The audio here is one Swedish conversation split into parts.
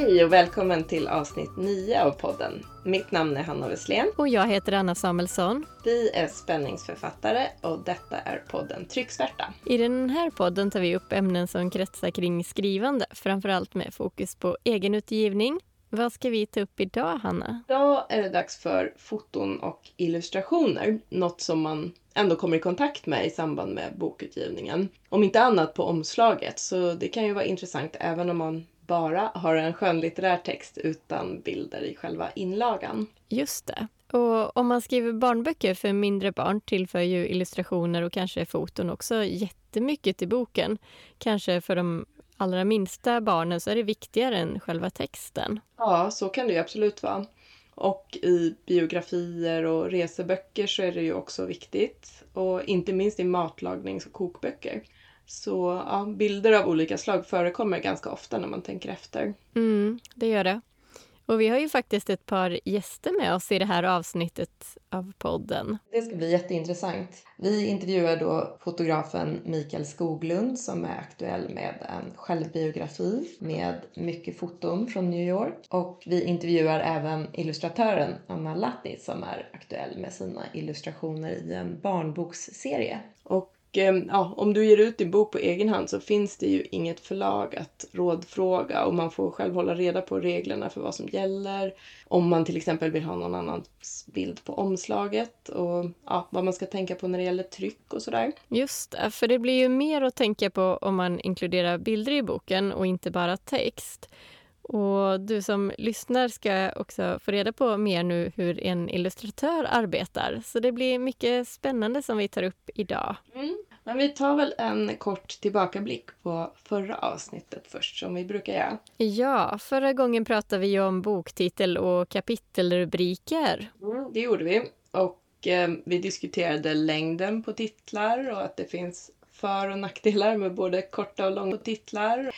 Hej och välkommen till avsnitt 9 av podden. Mitt namn är Hanna Wesslén. Och jag heter Anna Samuelsson. Vi är spänningsförfattare och detta är podden Trycksvärta. I den här podden tar vi upp ämnen som kretsar kring skrivande, framförallt med fokus på egenutgivning. Vad ska vi ta upp idag, Hanna? Idag är det dags för foton och illustrationer, något som man ändå kommer i kontakt med i samband med bokutgivningen. Om inte annat på omslaget, så det kan ju vara intressant även om man bara har en skönlitterär text utan bilder i själva inlagan. Just det. Och om man skriver barnböcker för mindre barn tillför ju illustrationer och kanske foton också jättemycket till boken. Kanske för de allra minsta barnen så är det viktigare än själva texten. Ja, så kan det ju absolut vara. Och i biografier och reseböcker så är det ju också viktigt. Och inte minst i matlagnings och kokböcker. Så ja, bilder av olika slag förekommer ganska ofta när man tänker efter. Mm, det gör det. Och vi har ju faktiskt ett par gäster med oss i det här avsnittet av podden. Det ska bli jätteintressant. Vi intervjuar då fotografen Mikael Skoglund som är aktuell med en självbiografi med mycket foton från New York. Och vi intervjuar även illustratören Anna Latti som är aktuell med sina illustrationer i en barnboksserie. Och Eh, ja, om du ger ut din bok på egen hand så finns det ju inget förlag att rådfråga och man får själv hålla reda på reglerna för vad som gäller. Om man till exempel vill ha någon annans bild på omslaget och ja, vad man ska tänka på när det gäller tryck och sådär. Just det, för det blir ju mer att tänka på om man inkluderar bilder i boken och inte bara text. Och du som lyssnar ska också få reda på mer nu hur en illustratör arbetar. Så det blir mycket spännande som vi tar upp idag. Mm. Men vi tar väl en kort tillbakablick på förra avsnittet först, som vi brukar göra. Ja, förra gången pratade vi om boktitel och kapitelrubriker. Mm, det gjorde vi. Och eh, vi diskuterade längden på titlar och att det finns för och nackdelar med både korta och långa titlar.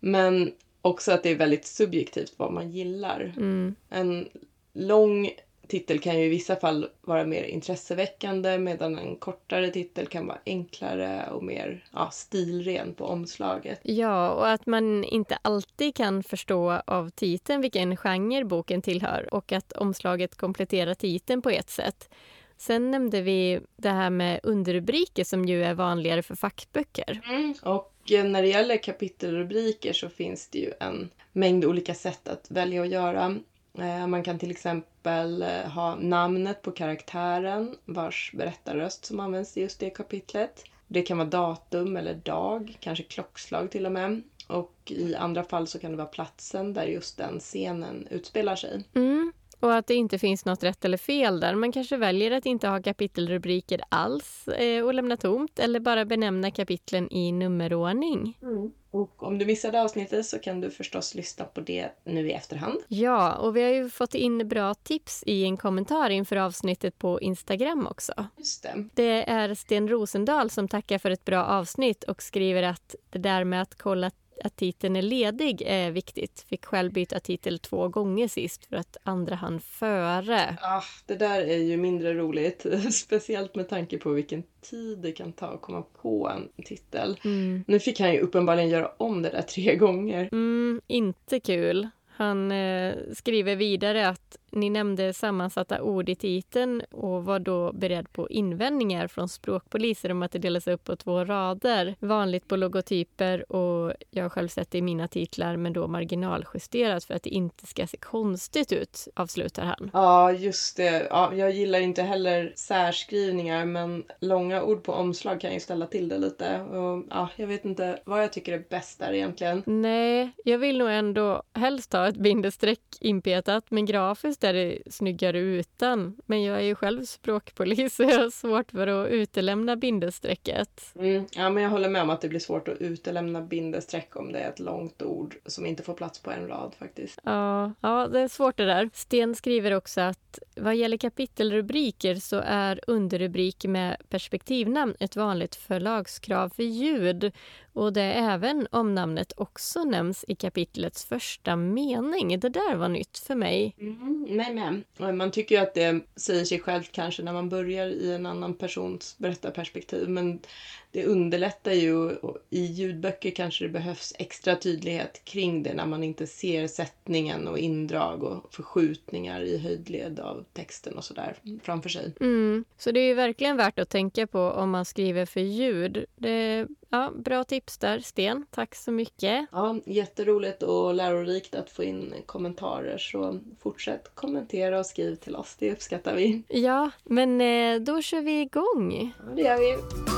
Men också att det är väldigt subjektivt vad man gillar. Mm. En lång titel kan ju i vissa fall vara mer intresseväckande medan en kortare titel kan vara enklare och mer ja, stilren på omslaget. Ja, och att man inte alltid kan förstå av titeln vilken genre boken tillhör och att omslaget kompletterar titeln på ett sätt. Sen nämnde vi det här med underrubriker som ju är vanligare för fackböcker. Mm. Och Eh, när det gäller kapitelrubriker så finns det ju en mängd olika sätt att välja att göra. Eh, man kan till exempel eh, ha namnet på karaktären vars berättarröst som används i just det kapitlet. Det kan vara datum eller dag, kanske klockslag till och med. Och i andra fall så kan det vara platsen där just den scenen utspelar sig. Mm. Och att det inte finns något rätt eller fel där. Man kanske väljer att inte ha kapitelrubriker alls eh, och lämna tomt eller bara benämna kapitlen i nummerordning. Mm. Och om du missade avsnittet så kan du förstås lyssna på det nu i efterhand. Ja, och vi har ju fått in bra tips i en kommentar inför avsnittet på Instagram också. Just det. Det är Sten Rosendahl som tackar för ett bra avsnitt och skriver att det där med att kolla att titeln är ledig är viktigt. Fick själv byta titel två gånger sist för att andra hann före. Ah, det där är ju mindre roligt. Speciellt med tanke på vilken tid det kan ta att komma på en titel. Mm. Nu fick han ju uppenbarligen göra om det där tre gånger. Mm, inte kul. Han eh, skriver vidare att ni nämnde sammansatta ord i titeln och var då beredd på invändningar från språkpoliser om att det delas upp på två rader. Vanligt på logotyper och jag har själv sett det i mina titlar men då marginaljusterat för att det inte ska se konstigt ut, avslutar han. Ja, just det. Ja, jag gillar inte heller särskrivningar men långa ord på omslag kan ju ställa till det lite. Och, ja, jag vet inte vad jag tycker är bäst där egentligen. Nej, jag vill nog ändå helst ha ett bindestreck inpetat men grafiskt Visst är det snyggare utan, men jag är ju själv språkpolis så jag har svårt för att utelämna bindestrecket. Mm, ja, men jag håller med om att det blir svårt att utelämna bindestreck om det är ett långt ord som inte får plats på en rad faktiskt. Ja, ja det är svårt det där. Sten skriver också att vad gäller kapitelrubriker så är underrubrik med perspektivnamn ett vanligt förlagskrav för ljud och det är även om namnet också nämns i kapitlets första mening. Det där var nytt för mig. Mm, nej, men. Man tycker ju att det säger sig självt kanske när man börjar i en annan persons berättarperspektiv men det underlättar ju och i ljudböcker kanske det behövs extra tydlighet kring det när man inte ser sättningen och indrag och förskjutningar i höjdled av texten och sådär framför sig. Mm. Så det är ju verkligen värt att tänka på om man skriver för ljud. Det Ja, bra tips där, Sten. Tack så mycket. Ja, jätteroligt och lärorikt att få in kommentarer. Så fortsätt kommentera och skriv till oss. Det uppskattar vi. Ja, men eh, då kör vi igång. Ja, det gör vi.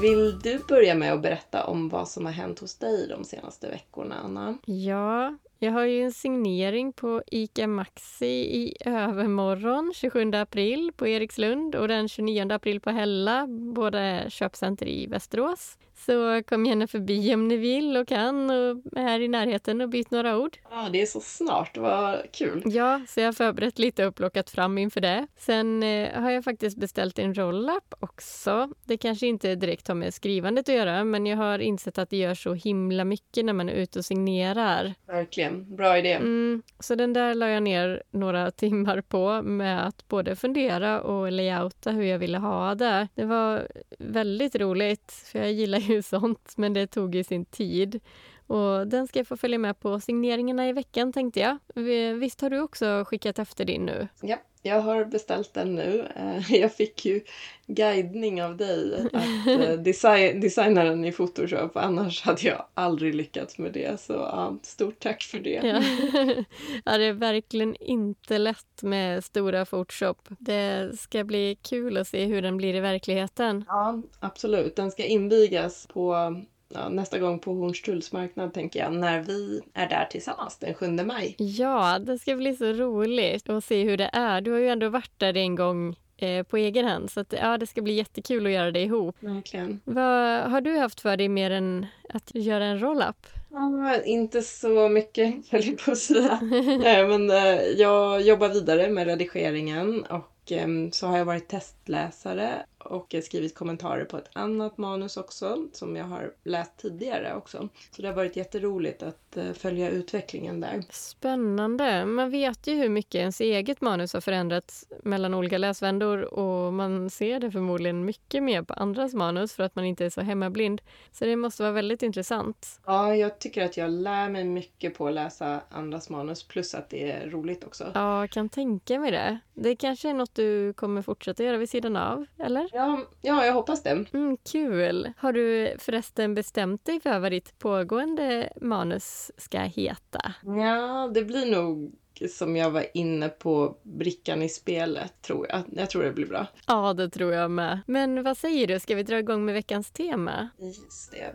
Vill du börja med att berätta om vad som har hänt hos dig de senaste veckorna, Anna? Ja, jag har ju en signering på ICA Maxi i övermorgon, 27 april på Erikslund och den 29 april på Hälla, båda köpcenter i Västerås. Så kom gärna förbi om ni vill och kan och är här i närheten och byt några ord. Ja, det är så snart. Vad kul! Ja, så jag har förberett lite och plockat fram inför det. Sen eh, har jag faktiskt beställt en roll-up också. Det kanske inte direkt har med skrivandet att göra, men jag har insett att det gör så himla mycket när man är ute och signerar. Verkligen. Bra idé. Mm, så den där la jag ner några timmar på med att både fundera och layouta hur jag ville ha det. Det var väldigt roligt, för jag gillar ju sånt, men det tog ju sin tid. Och den ska jag få följa med på signeringarna i veckan tänkte jag. Visst har du också skickat efter din nu? Ja, jag har beställt den nu. Eh, jag fick ju guidning av dig att eh, design, designa den i Photoshop. Annars hade jag aldrig lyckats med det. Så ja, stort tack för det. Ja. ja, det är verkligen inte lätt med stora Photoshop. Det ska bli kul att se hur den blir i verkligheten. Ja, absolut. Den ska invigas på ja, nästa gång på Hornstulls marknad tänker jag, när vi är där tillsammans den 7 maj. Ja, det ska bli så roligt att se hur det är. Du har ju ändå varit där en gång eh, på egen hand. Så att, ja, det ska bli jättekul att göra det ihop. Verkligen. Vad har du haft för dig mer än att göra en roll-up? Ja, inte så mycket, höll jag på att säga. men eh, jag jobbar vidare med redigeringen och eh, så har jag varit testläsare och skrivit kommentarer på ett annat manus också som jag har läst tidigare också. Så det har varit jätteroligt att eh, följa utvecklingen där. Spännande! Man vet ju hur mycket ens eget manus har förändrats mellan olika läsvändor och man ser det förmodligen mycket mer på andras manus för att man inte är så hemmablind. Så det måste vara väldigt intressant. Ja, jag tycker att jag lär mig mycket på att läsa andras manus plus att det är roligt också. Ja, jag kan tänka mig det. Det kanske är något du kommer fortsätta göra vid sidan av, eller? Ja, ja jag hoppas det. Mm, kul! Har du förresten bestämt dig för vad ditt pågående manus ska heta? Ja, det blir nog som jag var inne på brickan i spelet, tror jag. Jag tror det blir bra. Ja, det tror jag med. Men vad säger du, ska vi dra igång med veckans tema? Just det.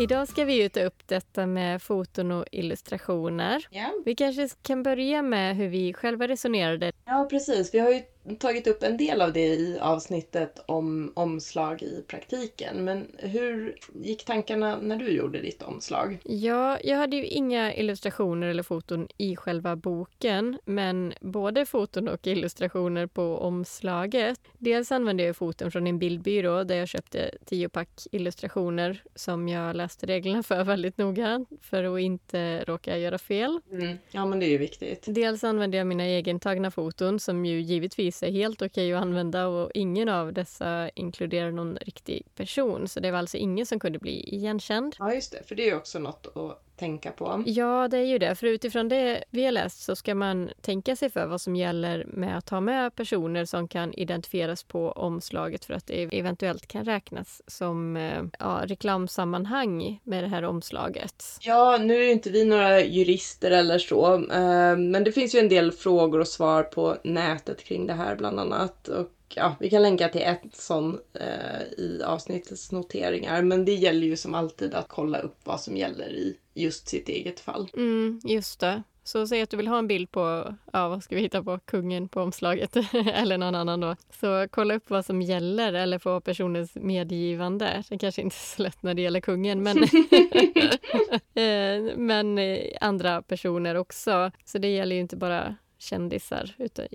Idag ska vi ju ta upp detta med foton och illustrationer. Ja. Vi kanske kan börja med hur vi själva resonerade. Ja, precis. Vi har ju tagit upp en del av det i avsnittet om omslag i praktiken. Men hur gick tankarna när du gjorde ditt omslag? Ja, jag hade ju inga illustrationer eller foton i själva boken, men både foton och illustrationer på omslaget. Dels använde jag foton från en bildbyrå där jag köpte tio pack illustrationer som jag läste reglerna för väldigt noga för att inte råka göra fel. Mm. Ja, men det är ju viktigt. Dels använde jag mina egentagna foton som ju givetvis är helt okej okay att använda och ingen av dessa inkluderar någon riktig person. Så det var alltså ingen som kunde bli igenkänd. Ja, just det. För det är också något att tänka på. Ja, det är ju det. För utifrån det vi har läst så ska man tänka sig för vad som gäller med att ha med personer som kan identifieras på omslaget för att det eventuellt kan räknas som eh, ja, reklamsammanhang med det här omslaget. Ja, nu är inte vi några jurister eller så, eh, men det finns ju en del frågor och svar på nätet kring det här bland annat. Och ja, vi kan länka till ett sån eh, i avsnittets noteringar. Men det gäller ju som alltid att kolla upp vad som gäller i just sitt eget fall. Mm, just det. Så säg att du vill ha en bild på, ja vad ska vi hitta på, kungen på omslaget eller någon annan då. Så kolla upp vad som gäller eller få personens medgivande. Det kanske inte är så lätt när det gäller kungen men, eh, men eh, andra personer också. Så det gäller ju inte bara kändisar. Utan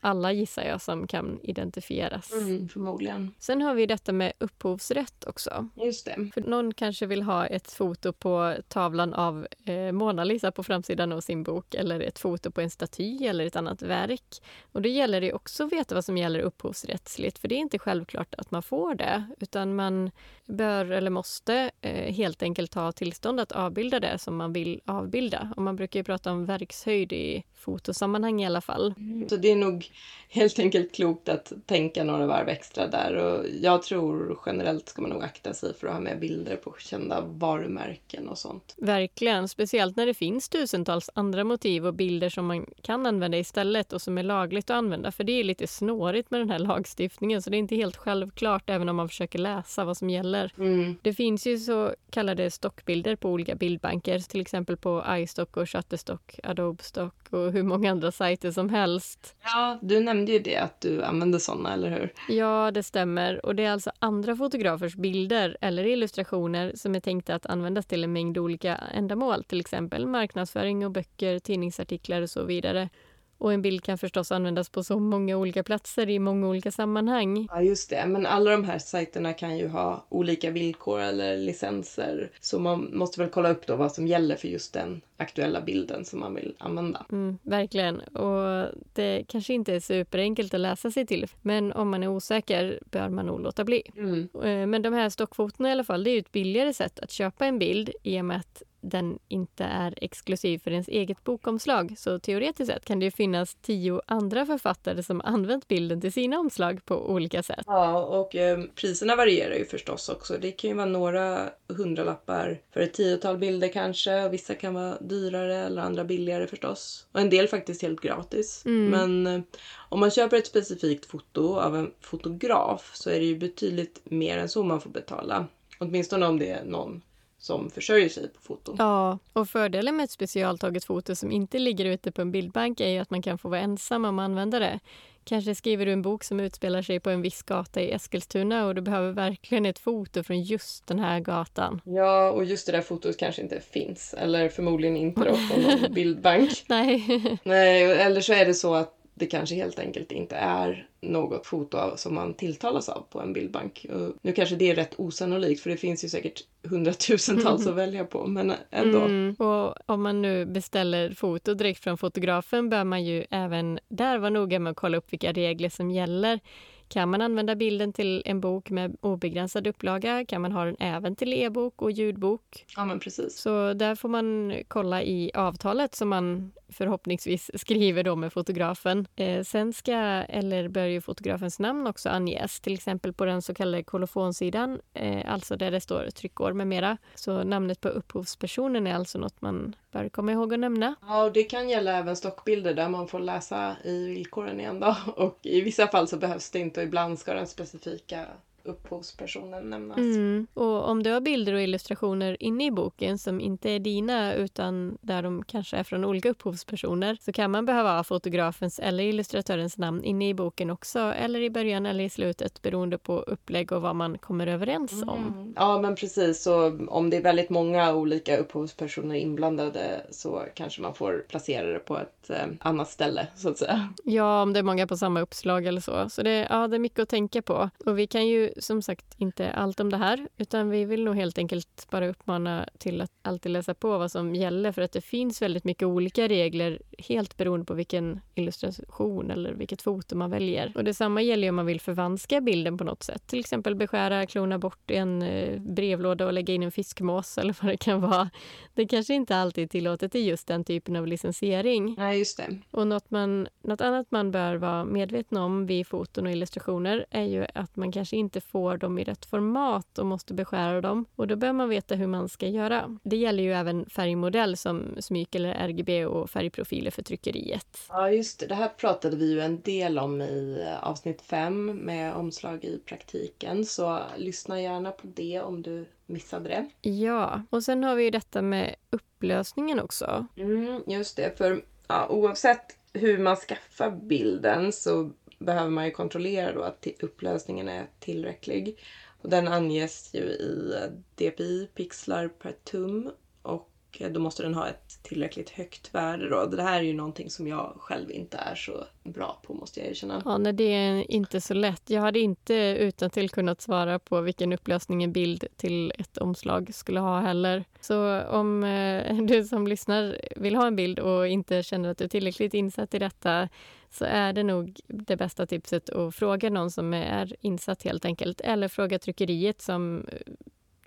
alla gissar jag som kan identifieras. Mm, förmodligen. Sen har vi detta med upphovsrätt också. Just det. För någon kanske vill ha ett foto på tavlan av eh, Mona Lisa på framsidan av sin bok eller ett foto på en staty eller ett annat verk. Och då gäller det också att veta vad som gäller upphovsrättsligt för det är inte självklart att man får det utan man bör eller måste eh, helt enkelt ha tillstånd att avbilda det som man vill avbilda. Och man brukar ju prata om verkshöjd i fotosammanhang i alla fall. Så det är nog helt enkelt klokt att tänka några varv extra där och jag tror generellt ska man nog akta sig för att ha med bilder på kända varumärken och sånt. Verkligen, speciellt när det finns tusentals andra motiv och bilder som man kan använda istället och som är lagligt att använda. För det är lite snårigt med den här lagstiftningen så det är inte helt självklart även om man försöker läsa vad som gäller. Mm. Det finns ju så kallade stockbilder på olika bildbanker, till exempel på iStock och Shutterstock, Adobe Stock och hur många andra sajter som helst. Ja, du nämnde ju det att du använder sådana, eller hur? Ja, det stämmer. Och det är alltså andra fotografers bilder eller illustrationer som är tänkta att användas till en mängd olika ändamål, till exempel marknadsföring och böcker, tidningsartiklar och så vidare. Och en bild kan förstås användas på så många olika platser i många olika sammanhang. Ja, just det. Men alla de här sajterna kan ju ha olika villkor eller licenser. Så man måste väl kolla upp då vad som gäller för just den aktuella bilden som man vill använda. Mm, verkligen. Och det kanske inte är superenkelt att läsa sig till. Men om man är osäker bör man nog låta bli. Mm. Eh, Men de här stockfotona i alla fall, det är ju ett billigare sätt att köpa en bild i och med att den inte är exklusiv för ens eget bokomslag. Så teoretiskt sett kan det ju finnas tio andra författare som använt bilden till sina omslag på olika sätt. Ja, och eh, priserna varierar ju förstås också. Det kan ju vara några hundralappar för ett tiotal bilder kanske. Och vissa kan vara dyrare eller andra billigare förstås. Och en del faktiskt helt gratis. Mm. Men eh, om man köper ett specifikt foto av en fotograf så är det ju betydligt mer än så man får betala. Åtminstone om det är någon som försörjer sig på foto. Ja, och fördelen med ett specialtaget foto som inte ligger ute på en bildbank är ju att man kan få vara ensam om att använda det. Kanske skriver du en bok som utspelar sig på en viss gata i Eskilstuna och du behöver verkligen ett foto från just den här gatan. Ja, och just det där fotot kanske inte finns. Eller förmodligen inte då på någon bildbank. Nej, Nej, eller så är det så att det kanske helt enkelt inte är något foto som man tilltalas av på en bildbank. Och nu kanske det är rätt osannolikt för det finns ju säkert hundratusentals att välja på, men ändå. Mm. Och om man nu beställer foto direkt från fotografen bör man ju även där vara noga med att kolla upp vilka regler som gäller. Kan man använda bilden till en bok med obegränsad upplaga? Kan man ha den även till e-bok och ljudbok? Ja, men precis. Så där får man kolla i avtalet som man förhoppningsvis skriver då med fotografen. Eh, sen ska, eller bör ju fotografens namn också anges, till exempel på den så kallade kolofonsidan, eh, alltså där det står tryckår med mera. Så namnet på upphovspersonen är alltså något man bör komma ihåg att nämna. Ja, och det kan gälla även stockbilder där man får läsa i villkoren igen då. Och i vissa fall så behövs det inte och ibland ska den specifika upphovspersonen nämnas. Mm. Och om du har bilder och illustrationer inne i boken som inte är dina utan där de kanske är från olika upphovspersoner så kan man behöva ha fotografens eller illustratörens namn inne i boken också eller i början eller i slutet beroende på upplägg och vad man kommer överens om. Mm. Ja, men precis. Så om det är väldigt många olika upphovspersoner inblandade så kanske man får placera det på ett eh, annat ställe, så att säga. Ja, om det är många på samma uppslag eller så. Så det, ja, det är mycket att tänka på. Och vi kan ju som sagt inte allt om det här utan vi vill nog helt enkelt bara uppmana till att alltid läsa på vad som gäller för att det finns väldigt mycket olika regler helt beroende på vilken illustration eller vilket foto man väljer. Och detsamma gäller om man vill förvanska bilden på något sätt. Till exempel beskära, klona bort en eh, brevlåda och lägga in en fiskmås eller vad det kan vara. Det kanske inte alltid är tillåtet i just den typen av licensiering. Nej, just det. Och något, man, något annat man bör vara medveten om vid foton och illustrationer är ju att man kanske inte får dem i rätt format och måste beskära dem. Och då bör man veta hur man ska göra. Det gäller ju även färgmodell som smyck eller RGB och färgprofiler för tryckeriet. Ja, just det. Det här pratade vi ju en del om i eh, avsnitt fem med omslag i praktiken. Så lyssna gärna på det om du missade det. Ja, och sen har vi ju detta med upplösningen också. Mm, just det, för ja, oavsett hur man skaffar bilden så behöver man ju kontrollera då att upplösningen är tillräcklig. Och den anges ju i eh, dpi, pixlar per tum. Och och då måste den ha ett tillräckligt högt värde. Då. Det här är ju någonting som jag själv inte är så bra på måste jag erkänna. Ja, nej, det är inte så lätt. Jag hade inte utan till kunnat svara på vilken upplösning en bild till ett omslag skulle ha heller. Så om eh, du som lyssnar vill ha en bild och inte känner att du är tillräckligt insatt i detta så är det nog det bästa tipset att fråga någon som är insatt helt enkelt. Eller fråga tryckeriet som eh,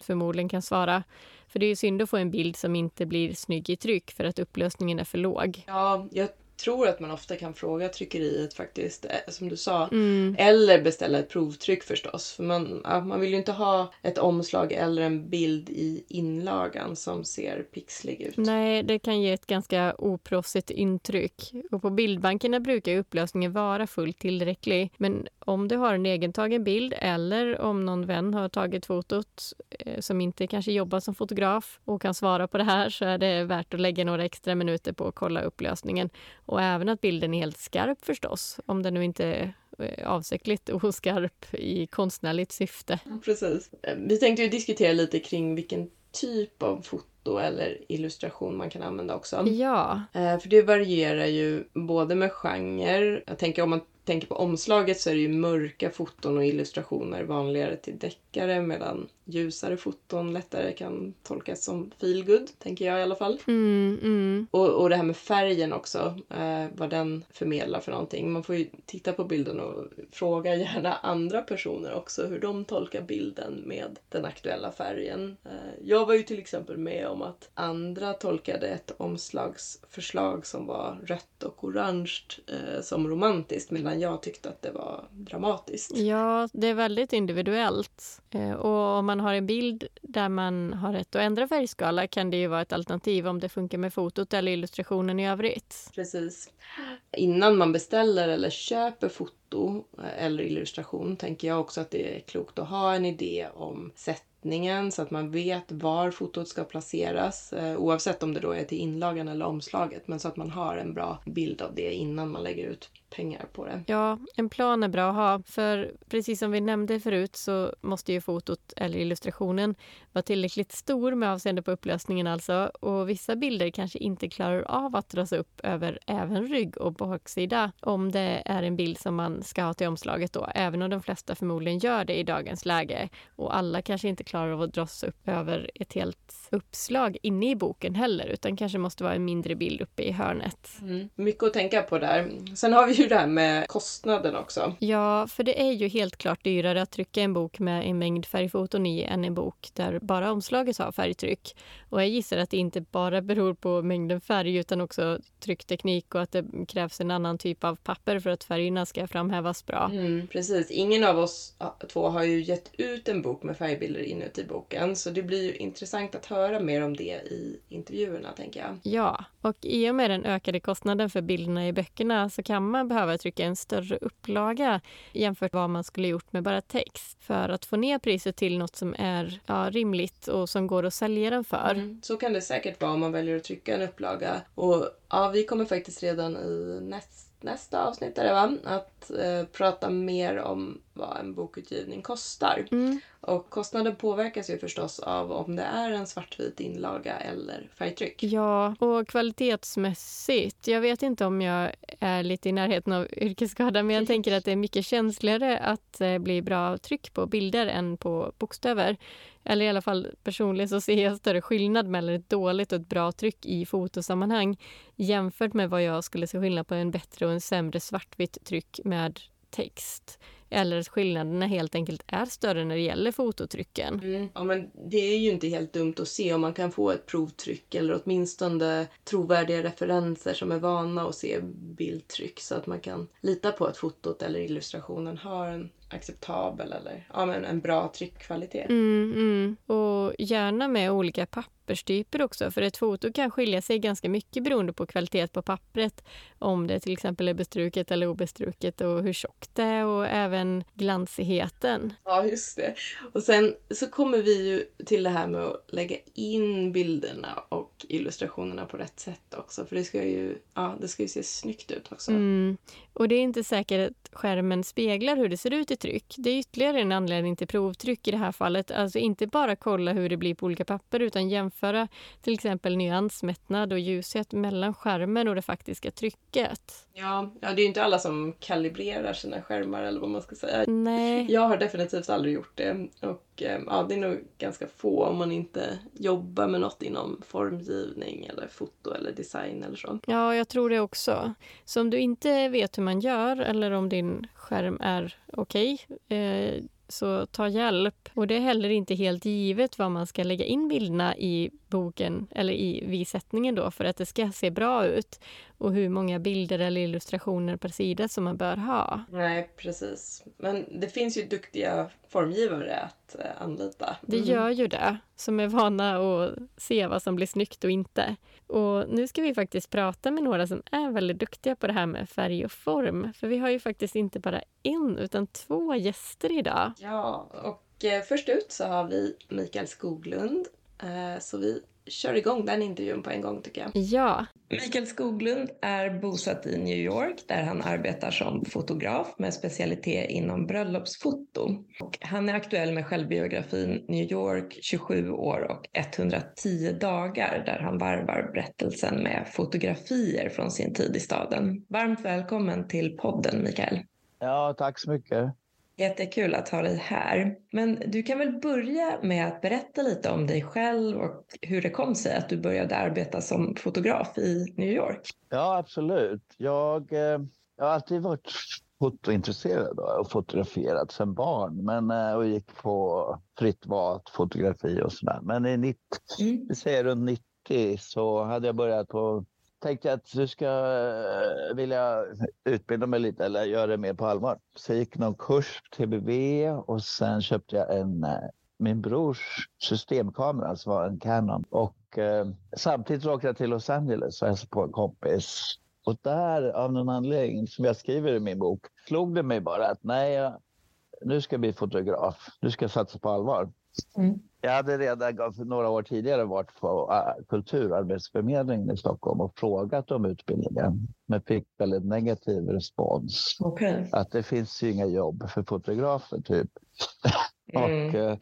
förmodligen kan svara. För det är ju synd att få en bild som inte blir snygg i tryck för att upplösningen är för låg. Ja, jag tror att man ofta kan fråga tryckeriet faktiskt, eh, som du sa. Mm. Eller beställa ett provtryck förstås. För man, man vill ju inte ha ett omslag eller en bild i inlagan som ser pixlig ut. Nej, det kan ge ett ganska oproffsigt intryck. Och på bildbankerna brukar upplösningen vara fullt tillräcklig. Men om du har en egentagen bild eller om någon vän har tagit fotot eh, som inte kanske jobbar som fotograf och kan svara på det här så är det värt att lägga några extra minuter på att kolla upplösningen och även att bilden är helt skarp förstås, om den nu inte är eh, avsiktligt oskarp i konstnärligt syfte. Precis. Vi tänkte ju diskutera lite kring vilken typ av foto eller illustration man kan använda också. Ja. Eh, för det varierar ju både med genre, jag tänker om man tänker på omslaget så är det ju mörka foton och illustrationer vanligare till deckare medan ljusare foton lättare kan tolkas som feelgood, tänker jag i alla fall. Mm, mm. Och, och det här med färgen också, eh, vad den förmedlar för någonting. Man får ju titta på bilden och fråga gärna andra personer också hur de tolkar bilden med den aktuella färgen. Eh, jag var ju till exempel med om att andra tolkade ett omslagsförslag som var rött och orange eh, som romantiskt medan jag tyckte att det var dramatiskt. Ja, det är väldigt individuellt. Eh, och om man har en bild där man har rätt att ändra färgskala kan det ju vara ett alternativ om det funkar med fotot eller illustrationen i övrigt. Precis. Innan man beställer eller köper foto eller illustration tänker jag också att det är klokt att ha en idé om sättningen så att man vet var fotot ska placeras eh, oavsett om det då är till inlagan eller omslaget men så att man har en bra bild av det innan man lägger ut pengar på det. Ja, en plan är bra att ha. För precis som vi nämnde förut så måste ju fotot eller illustrationen vara tillräckligt stor med avseende på upplösningen alltså. Och vissa bilder kanske inte klarar av att dras upp över även rygg och baksida om det är en bild som man ska ha till omslaget då. Även om de flesta förmodligen gör det i dagens läge. Och alla kanske inte klarar av att dras upp över ett helt uppslag inne i boken heller utan kanske måste vara en mindre bild uppe i hörnet. Mm. Mycket att tänka på där. Sen har vi ju det här med kostnaden också. Ja, för det är ju helt klart dyrare att trycka en bok med en mängd färgfoton i än en bok där bara omslaget har färgtryck. Och jag gissar att det inte bara beror på mängden färg utan också tryckteknik och att det krävs en annan typ av papper för att färgerna ska framhävas bra. Mm, precis. Ingen av oss två har ju gett ut en bok med färgbilder inuti boken så det blir ju intressant att höra mer om det i intervjuerna tänker jag. Ja, och i och med den ökade kostnaden för bilderna i böckerna så kan man behöva trycka en större upplaga jämfört med vad man skulle gjort med bara text för att få ner priset till något som är ja, rimligt och som går att sälja den för. Mm, så kan det säkert vara om man väljer att trycka en upplaga. Och ja, vi kommer faktiskt redan i nästa nästa avsnitt är det va? Att eh, prata mer om vad en bokutgivning kostar. Mm. Och kostnaden påverkas ju förstås av om det är en svartvit inlaga eller färgtryck. Ja, och kvalitetsmässigt. Jag vet inte om jag är lite i närheten av yrkesskada men jag tänker att det är mycket känsligare att eh, bli bra tryck på bilder än på bokstäver. Eller i alla fall personligen så ser jag större skillnad mellan ett dåligt och ett bra tryck i fotosammanhang jämfört med vad jag skulle se skillnad på en bättre och en sämre svartvitt tryck med text. Eller att skillnaderna helt enkelt är större när det gäller fototrycken. Mm. Ja, men det är ju inte helt dumt att se om man kan få ett provtryck eller åtminstone trovärdiga referenser som är vana att se bildtryck så att man kan lita på att fotot eller illustrationen har en acceptabel eller ja, men en bra tryckkvalitet. Mm, mm. Och gärna med olika papperstyper också för ett foto kan skilja sig ganska mycket beroende på kvalitet på pappret. Om det till exempel är bestruket eller obestruket och hur tjockt det är och även glansigheten. Ja, just det. Och sen så kommer vi ju till det här med att lägga in bilderna och illustrationerna på rätt sätt också. För det ska ju, ja, det ska ju se snyggt ut också. Mm. Och det är inte säkert att skärmen speglar hur det ser ut i tryck. Det är ytterligare en anledning till provtryck i det här fallet. Alltså inte bara kolla hur det blir på olika papper utan jämföra till exempel nyansmättnad och ljushet mellan skärmen och det faktiska trycket. Ja, ja det är ju inte alla som kalibrerar sina skärmar eller vad man ska säga. Nej. Jag har definitivt aldrig gjort det. Och Ehm, ja, det är nog ganska få om man inte jobbar med något inom formgivning eller foto eller design eller så. Ja, jag tror det också. Så om du inte vet hur man gör eller om din skärm är okej okay, eh, så ta hjälp. Och det är heller inte helt givet vad man ska lägga in bilderna i boken eller i vissättningen då för att det ska se bra ut och hur många bilder eller illustrationer per sida som man bör ha. Nej, precis. Men det finns ju duktiga formgivare att eh, anlita. Det mm. gör ju det, som är vana att se vad som blir snyggt och inte. Och nu ska vi faktiskt prata med några som är väldigt duktiga på det här med färg och form. För vi har ju faktiskt inte bara en, utan två gäster idag. Ja, och eh, först ut så har vi Mikael Skoglund. Eh, så vi kör igång den intervjun på en gång tycker jag. Ja. Mikael Skoglund är bosatt i New York där han arbetar som fotograf med specialitet inom bröllopsfoto. Och han är aktuell med självbiografin New York 27 år och 110 dagar där han varvar berättelsen med fotografier från sin tid i staden. Varmt välkommen till podden Mikael. Ja, tack så mycket. Jättekul att ha dig här. Men du kan väl börja med att berätta lite om dig själv och hur det kom sig att du började arbeta som fotograf i New York. Ja, absolut. Jag, eh, jag har alltid varit fotointresserad och fotograferat sedan barn men, eh, och gick på fritt valt fotografi och sådär. Men i 90, mm. vi säger runt 90 så hade jag börjat på tänkte jag att du ska eh, vilja utbilda mig lite eller göra det mer på allvar. Så jag gick någon kurs på TBV och sen köpte jag en eh, min brors systemkamera som var en Canon. Och eh, samtidigt åkte jag till Los Angeles och hälsade på en kompis. Och där av någon anledning som jag skriver i min bok slog det mig bara att nej, jag, nu ska jag bli fotograf. Nu ska jag satsa på allvar. Mm. Jag hade redan för några år tidigare varit på uh, Kulturarbetsförmedlingen i Stockholm och frågat om utbildningen. Men fick väldigt negativ respons. Okay. Att det finns ju inga jobb för fotografer typ. Mm. och uh,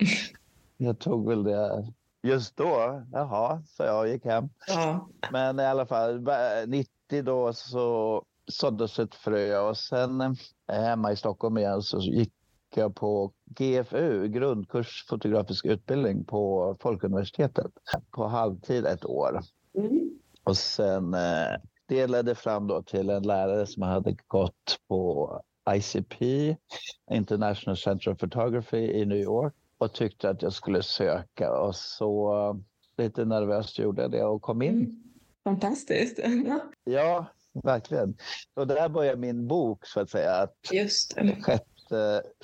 jag tog väl det just då. Jaha, så jag gick hem. Ja. Men i alla fall 90 då så såddes ett frö och sen eh, hemma i Stockholm igen så gick jag på GFU, grundkurs fotografisk utbildning på Folkuniversitetet på halvtid ett år. Mm. Och sen eh, det ledde fram då till en lärare som hade gått på ICP, International Center of Photography i New York och tyckte att jag skulle söka och så lite nervöst gjorde jag det och kom in. Mm. Fantastiskt. ja, verkligen. Och där började min bok så att säga. Att Just det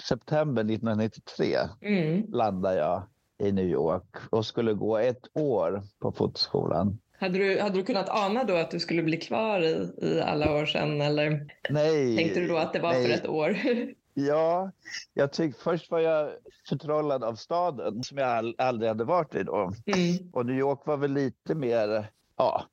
september 1993 mm. landade jag i New York och skulle gå ett år på fotoskolan. Hade du, hade du kunnat ana då att du skulle bli kvar i, i alla år sedan eller nej, tänkte du då att det var nej. för ett år? Ja, jag tyckte först var jag förtrollad av staden som jag aldrig hade varit i då. Mm. Och New York var väl lite mer, ja,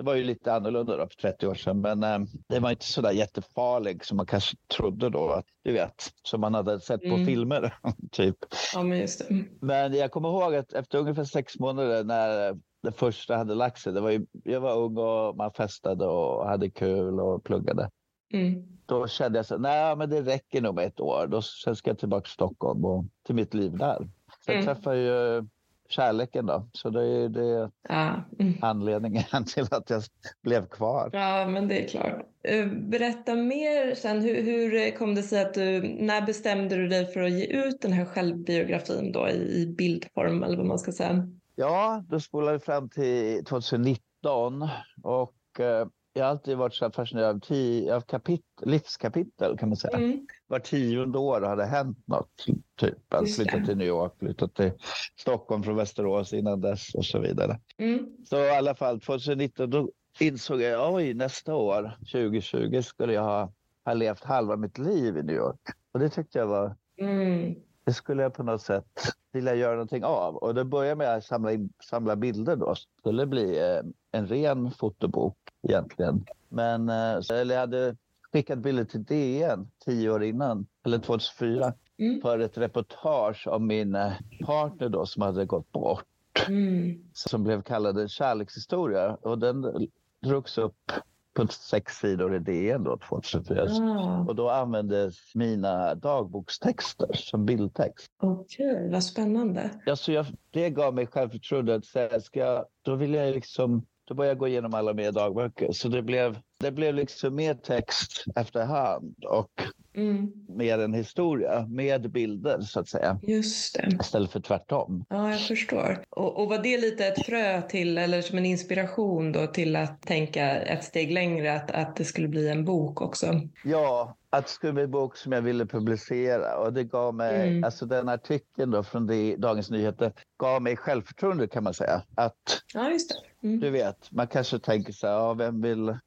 det var ju lite annorlunda då för 30 år sedan, men eh, det var inte så där jättefarlig som man kanske trodde då. Att, du vet, som man hade sett på mm. filmer. typ. Ja, men just det. Men jag kommer ihåg att efter ungefär sex månader när det första hade lagt sig. Det var ju, jag var ung och man festade och hade kul och pluggade. Mm. Då kände jag så nej men det räcker nog med ett år. Då, sen ska jag tillbaka till Stockholm och till mitt liv där. Sen mm. träffade jag ju kärleken då. Så det är det ja. mm. anledningen till att jag blev kvar. Ja, men det är klart. Eh, berätta mer sen. Hur, hur kom det sig att du, när bestämde du dig för att ge ut den här självbiografin då i, i bildform eller vad man ska säga? Ja, då spolade vi fram till 2019 och eh, jag har alltid varit så fascinerad av, tio, av kapit, livskapitel kan man säga. Mm. Var tionde år har det hänt något. Typ. Att flytta till New York, flytta till Stockholm från Västerås innan dess och så vidare. Mm. Så i alla fall 2019 då insåg jag oj nästa år 2020 skulle jag ha, ha levt halva mitt liv i New York. Och det tyckte jag var mm. det skulle jag på något sätt vilja göra någonting av. Och det började med att samla, in, samla bilder då. Det skulle bli eh, en ren fotobok egentligen. Men eh, eller jag hade skickat bilder till DN tio år innan, eller 2004, mm. för ett reportage om min eh, partner då som hade gått bort. Mm. Som blev kallad en kärlekshistoria. Och den drogs upp på sex sidor i DN då 2004. Ah. Och då användes mina dagbokstexter som bildtext. Okej, okay, vad spännande. Ja, så jag, det gav mig självförtroende att säga, ska jag, då vill jag liksom då började jag gå igenom alla mina dagböcker. Så det blev, det blev liksom mer text efterhand och mm. mer en historia med bilder så att säga. Just det. Istället för tvärtom. Ja, jag förstår. Och, och var det lite ett frö till, eller som en inspiration då till att tänka ett steg längre, att, att det skulle bli en bok också? Ja, att det skulle bli en bok som jag ville publicera och det gav mig, mm. alltså den artikeln då från det, Dagens Nyheter gav mig självförtroende kan man säga. Att, ja, just det. Mm. Du vet, man kanske tänker så här, ja, vem vill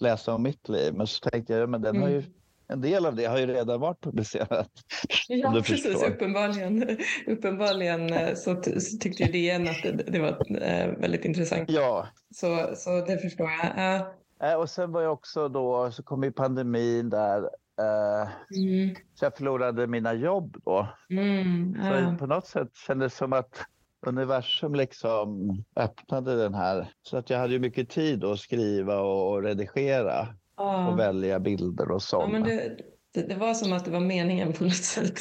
läsa om mitt liv? Men så tänkte jag, men den mm. har ju mm. en del av det har ju redan varit publicerat. Ja, precis. Förstår. Uppenbarligen, uppenbarligen eh, så, så tyckte ju DN att det, det var äh, väldigt intressant. Ja. Så, så det förstår jag. Eh, och sen var jag också då, så kom ju pandemin där. Eh, mm. Så jag förlorade mina jobb då. Mm, ja. Så på något sätt kändes det som att universum liksom öppnade den här. Så att jag hade ju mycket tid att skriva och, redigera. Ja. Och välja bilder och sånt. Ja, det, det, var som att det var meningen på något sätt.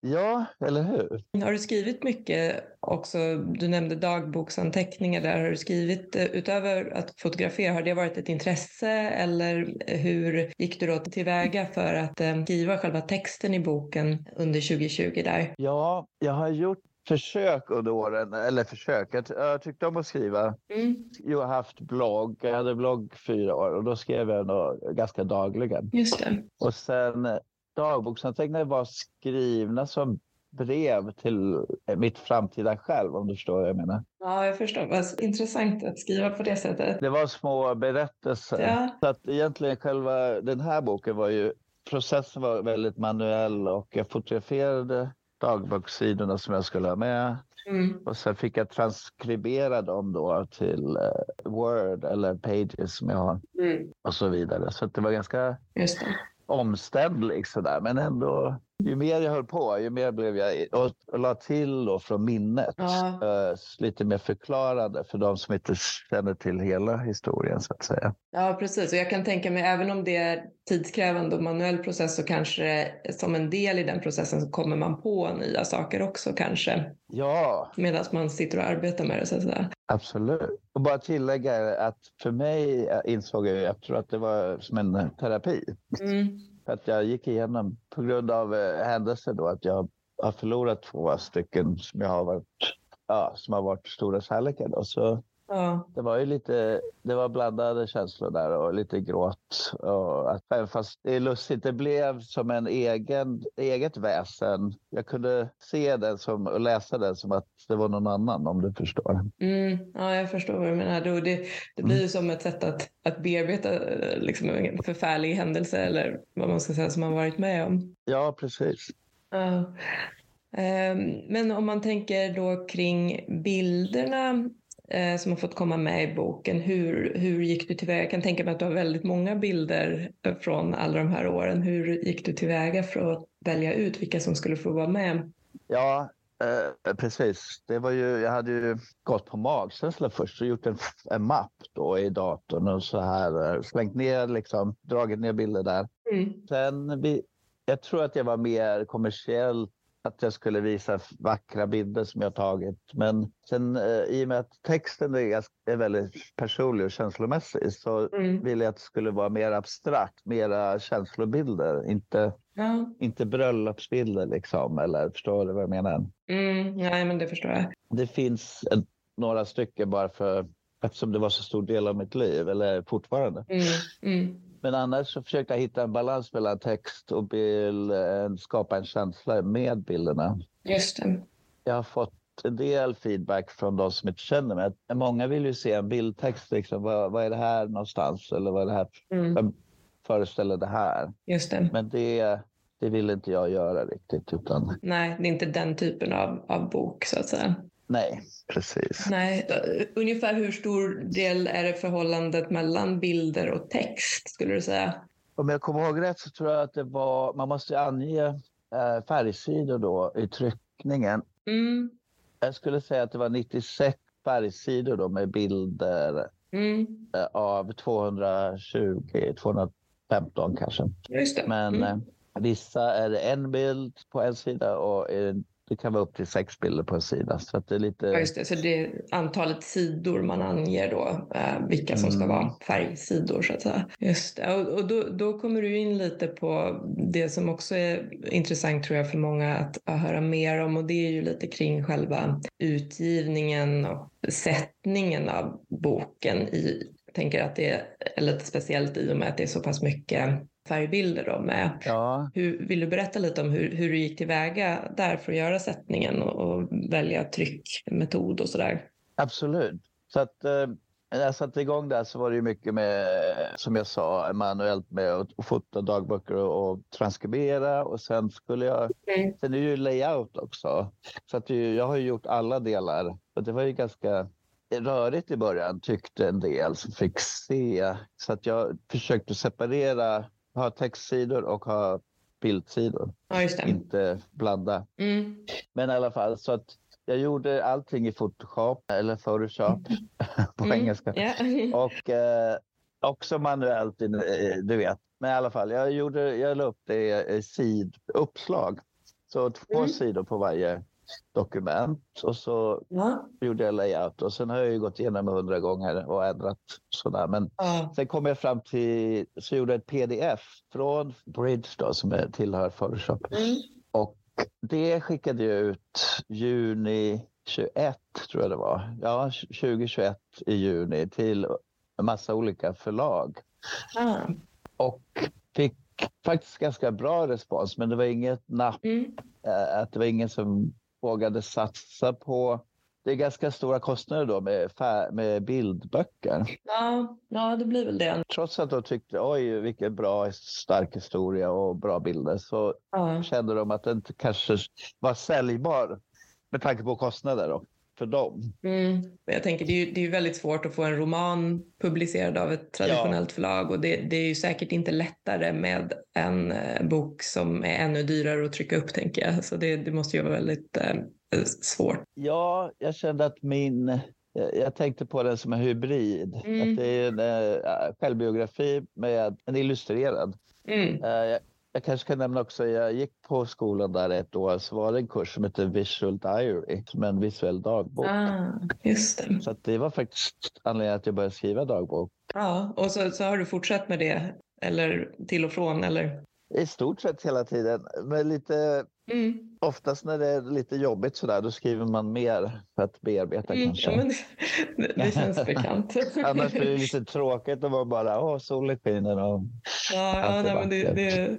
Ja, eller hur? Har du skrivit mycket också? Du nämnde dagboksanteckningar där. Har du skrivit, eh, utöver att fotografera, har det varit ett intresse eller hur gick du då tillväga för att eh, skriva själva texten i boken under 2020 där? Ja, jag har gjort försök under åren, eller försök, jag, jag tyckte om att skriva. Mm. Jag har haft blogg, jag hade blogg fyra år och då skrev jag nog ganska dagligen. Just det. Och sen dagboksanteckningar var skrivna som brev till mitt framtida själv, om du förstår vad jag menar. Ja, jag förstår. Vad intressant att skriva på det sättet. Det var små berättelser. Ja. Så att egentligen själva den här boken var ju, processen var väldigt manuell och jag fotograferade dagbokssidorna som jag skulle ha med. Mm. Och sen fick jag transkribera dem då till uh, Word eller Pages som jag har. Mm. Och så vidare. Så det var ganska Just det omständlig sådär. Men ändå, ju mer jag höll på, ju mer blev jag... Och, och la till då från minnet. Ja. Uh, lite mer förklarande för de som inte känner till hela historien så att säga. Ja, precis. Och jag kan tänka mig, även om det är tidskrävande och manuell process så kanske som en del i den processen så kommer man på nya saker också kanske. Ja. Medan man sitter och arbetar med det så att säga. Absolut. Och bara tillägga att för mig insåg jag efteråt att det var som en terapi. Mm. Att jag gick igenom, på grund av eh, händelser då, att jag har förlorat två stycken som jag har varit, ja, som har varit stora kärlekar. Då. Så Ja. Det var ju lite, det var blandade känslor där och lite gråt. Och att, även fast det är lustigt, det blev som en egen, eget väsen. Jag kunde se den som, och läsa den som att det var någon annan om du förstår. Mm, ja, jag förstår vad du menar. Det, det blir ju mm. som ett sätt att, att bearbeta liksom, en förfärlig händelse eller vad man ska säga som man varit med om. Ja, precis. Ja. Ehm, men om man tänker då kring bilderna eh, som har fått komma med i boken. Hur, hur gick du tillväga? Jag kan tänka mig att du har väldigt många bilder från alla de här åren. Hur gick du tillväga för att välja ut vilka som skulle få vara med? Ja, eh, precis. Det var ju, jag hade ju gått på magkänsla först och gjort en, en mapp då i datorn och så här eh, slängt ner, liksom, dragit ner bilder där. Mm. Sen, vi, jag tror att jag var mer kommersiellt att jag skulle visa vackra bilder som jag tagit. Men sen eh, i och med att texten är, är väldigt personlig och känslomässig så mm. ville jag att det skulle vara mer abstrakt, mera känslobilder. Inte, ja. inte bröllopsbilder liksom, eller förstår du vad jag menar? Mm, nej, men det förstår jag. Det finns ett, några stycken bara för eftersom det var så stor del av mitt liv, eller fortfarande. Mm, mm. Men annars så försökte jag hitta en balans mellan text och bild, skapa en känsla med bilderna. Just det. Jag har fått en del feedback från de som inte känner mig. Många vill ju se en bildtext. Liksom. Vad, vad är det här någonstans? Eller vad är det här? Mm. Vem föreställer det här? Just det. Men det, det vill inte jag göra riktigt. Utan... Nej, det är inte den typen av, av bok så att säga. Nej, precis. Nej, ungefär hur stor del är det förhållandet mellan bilder och text skulle du säga? Om jag kommer ihåg rätt så tror jag att det var, man måste ange eh, färgsidor då i tryckningen. Mm. Jag skulle säga att det var 96 färgsidor då med bilder Mm. eh, av 220, 215 kanske. Just det. Men mm. eh, vissa är det en bild på en sida och eh, det kan vara upp till sex bilder på en sida. Så det är lite... Ja, just det. Så det är antalet sidor man anger då, eh, vilka som ska Mm. vara färgsidor så att säga. Just det. Och, och då, då kommer du in lite på det som också är intressant tror jag för många att, att höra mer om och det är ju lite kring själva utgivningen och sättningen av boken i, tänker att det är lite speciellt i och med att det är så pass mycket färgbilder då med. Ja, Hur, vill du berätta lite om hur, hur du gick tillväga där för att göra sättningen och, och välja tryckmetod och sådär? absolut. Så att eh, när jag satte igång där så var det ju mycket med, som jag sa, manuellt med att fota dagböcker och, och transkribera och sen skulle jag, Mm. sen är det ju layout också. Så att det, jag har ju gjort alla delar. Och det var ju ganska rörigt i början tyckte en del som fick se. Så att jag försökte separera, ha textsidor och ha bildsidor. Ja. Inte blanda. Mm. Men i alla fall så att jag gjorde allting i Photoshop eller Photoshop på Mm. engelska. Ja. Och eh, också manuellt, eh, du vet. Men i alla fall, jag, gjorde, jag la upp det i siduppslag. Så två Mm. sidor på varje dokument. Och så Ja. gjorde jag layout. Och sen har jag ju gått igenom hundra gånger och ändrat sådär. Men Ja. sen kom jag fram till, så gjorde jag ett pdf från Bridge då, som är, tillhör Photoshop. Mm. Och det skickade jag ut juni 21, tror jag det var. Ja, 2021 i juni till en massa olika förlag. Ah. Och fick faktiskt ganska bra respons, men det var inget napp. Mm. eh, Att det var ingen som vågade satsa på... Det är ganska stora kostnader då med, med bildböcker. Ja. ja, det blir väl det. Trots att de tyckte oj vilken bra stark historia och bra bilder så Ja. kände de att det inte kanske var säljbar med tanke på kostnader då, för dem. Mm. Men Jag tänker det är, ju, det är ju väldigt svårt att få en roman publicerad av ett traditionellt förlag och det, det är ju säkert inte lättare med en eh, bok som är ännu dyrare att trycka upp tänker jag. Så det, det måste ju vara väldigt eh, svårt. Ja, jag kände att min... Jag tänkte på den som en hybrid. Mm. Att det är en äh, självbiografi med en illustrerad. Mm. Eh, jag, kanske kan nämna också, jag gick på skolan där ett år så var det en kurs som heter Visual Diary, som är en visuell dagbok. Ah, just det. Så det var faktiskt anledningen att jag började skriva dagbok. Ja, och så, så har du fortsatt med det eller till och från eller? I stort sett hela tiden. Men lite, Mm. oftast när det är lite jobbigt sådär, då skriver man mer för att bearbeta Mm. kanske. Ja, men det, det känns bekant. Annars blir det lite tråkigt om man bara, åh, solen skiner och Ja, ja Allt nej, men det, det,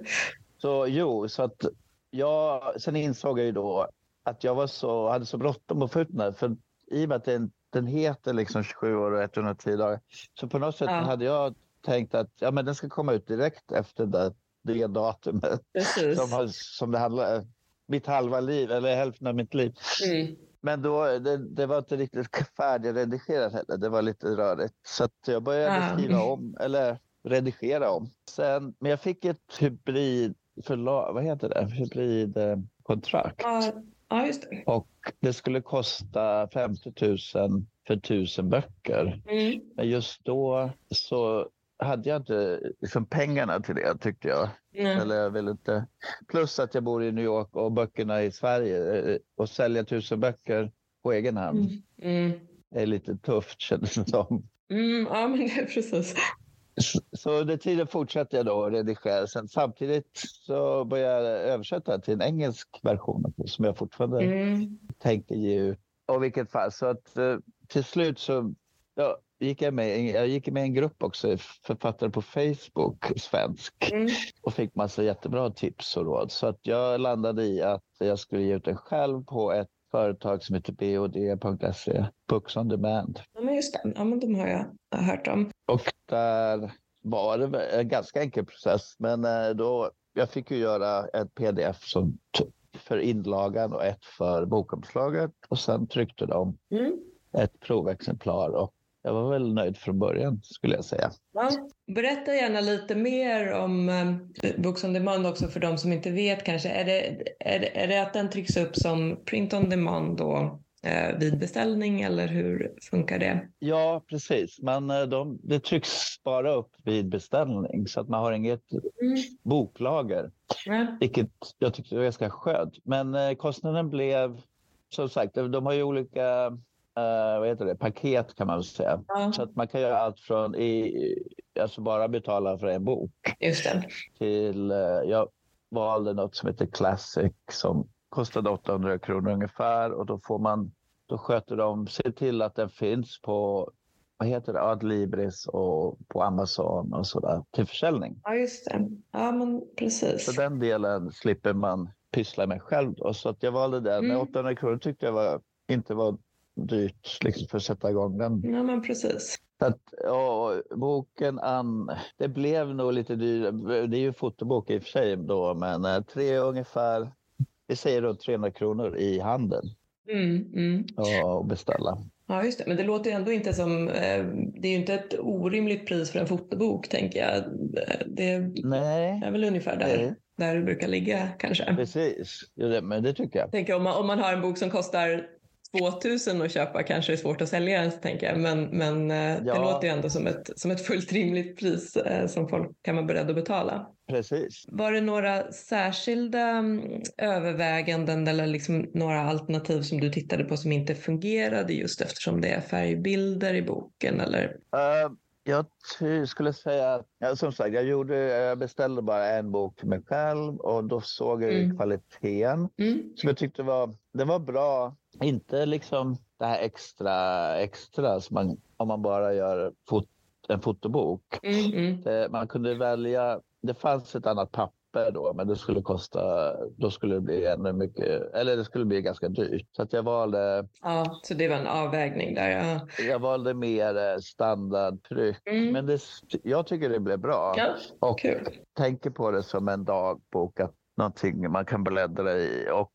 Så jo, så att jag, sen insåg jag ju då att jag var så, hade så bråttom att få ut den här. För i och med att den, den heter liksom 27 år och 110 dagar. Så på något sätt Ja. hade jag tänkt att ja, men den ska komma ut direkt efter det, det datumet. precis. Som, som det handlar mitt halva liv, eller hälften av mitt liv. Mm. Men då, det, det var inte riktigt färdigredigerat heller. Det var lite rörigt. Så jag började Ah. skriva om, eller redigera om. Sen, men jag fick ett hybrid förlag, vad heter det? Hybridkontrakt. Ja, ja, just det. Och det skulle kosta 50 000 för 1000 böcker. Mm. Men just då så hade jag inte liksom pengarna till det tyckte jag. Nej. Eller jag vill inte. Plus att jag bor i New York och böckerna i Sverige. eh, Och sälja tusen böcker på egen hand Mm. Mm. är lite tufft kändes det som. Mm, ja, men det precis. Så- Så under tiden fortsatte jag då att redigera. Sen samtidigt så började jag översätta till en engelsk version som jag fortfarande Mm. tänker ge ut. Och vilket fall, så att eh, till slut så ja, gick jag med, jag gick med i en grupp också, författare på Facebook, svensk. Mm. och fick massa jättebra tips och råd. Så att jag landade i att jag skulle ge ut den själv på ett företag som heter bod.se, Books on Demand. Ja, men just det. Ja, men de har jag hört om. Och där var det en ganska enkel process, men eh, då jag fick ju göra ett pdf som för inlagan och ett för bokomslaget och sen tryckte de Mm. ett provexemplar och jag var väl nöjd från början skulle jag säga. Ja. Berätta gärna lite mer om eh, Books on Demand också för de som inte vet kanske. Är det, är det, är det att den trycks upp som print on demand då, eh, vid beställning eller hur funkar det? Ja, precis. Men eh, de, det trycks bara upp vid beställning så att man har inget Mm. boklager, Ja. vilket jag tyckte var ganska skönt. Men eh, kostnaden blev, som sagt, de har ju olika eh, vad heter det, paket kan man säga. Ja, Så att man kan göra allt från i, alltså bara betala för en bok till, eh, jag valde något som heter Classic som kostade 800 kronor ungefär och då får man, då sköter de, ser till att den finns på, vad heter det, Adlibris och på Amazon och sådär till försäljning. Ja, just det. Ja, men precis. Så den delen slipper man pyssla med själv då. Så att jag valde den. Mm. 800 kronor tyckte jag var, inte var dyrt liksom, för att sätta igång den. Ja, men precis. Att, ja, boken an, det blev nog lite dyrare. Det är ju fotobok i och för sig då, men eh, tre ungefär, vi säger runt 300 kronor i handeln Mm, mm. ja, att beställa. Ja, just det. Men det låter ändå inte som... Eh, det är ju inte ett orimligt pris för en fotobok, tänker jag. Det Nej, är väl ungefär där, Nej. där det brukar ligga, kanske. precis. Men det tycker jag. Jag tänker om man, om man har en bok som kostar 2000 att köpa kanske är svårt att sälja den, så tänker jag. Men, men eh, det Ja. låter ju ändå som ett, som ett fullt rimligt pris eh, som folk kan vara beredda att betala. Precis. Var det några särskilda mm, överväganden eller liksom några alternativ som du tittade på som inte fungerade just eftersom det är färgbilder i boken? Eller? Eh, jag skulle säga, att- ja, som sagt, jag, gjorde, jag beställde bara en bok till mig själv och då såg jag Mm. kvaliteten Mm. som jag tyckte var, den var bra. Inte liksom det här extra, extra som man, om man bara gör fot, en fotobok. Mm, mm. Det, man kunde välja, det fanns ett annat papper då, men det skulle kosta, då skulle det bli ännu mycket, eller det skulle bli ganska dyrt. Så att jag valde, Ja, så det var en avvägning där. Ja. jag valde mer eh, standardtryck. Mm. Men det, jag tycker det blev bra. Ja, och kul. tänker på det som en dagbok, att någonting man kan bläddra i och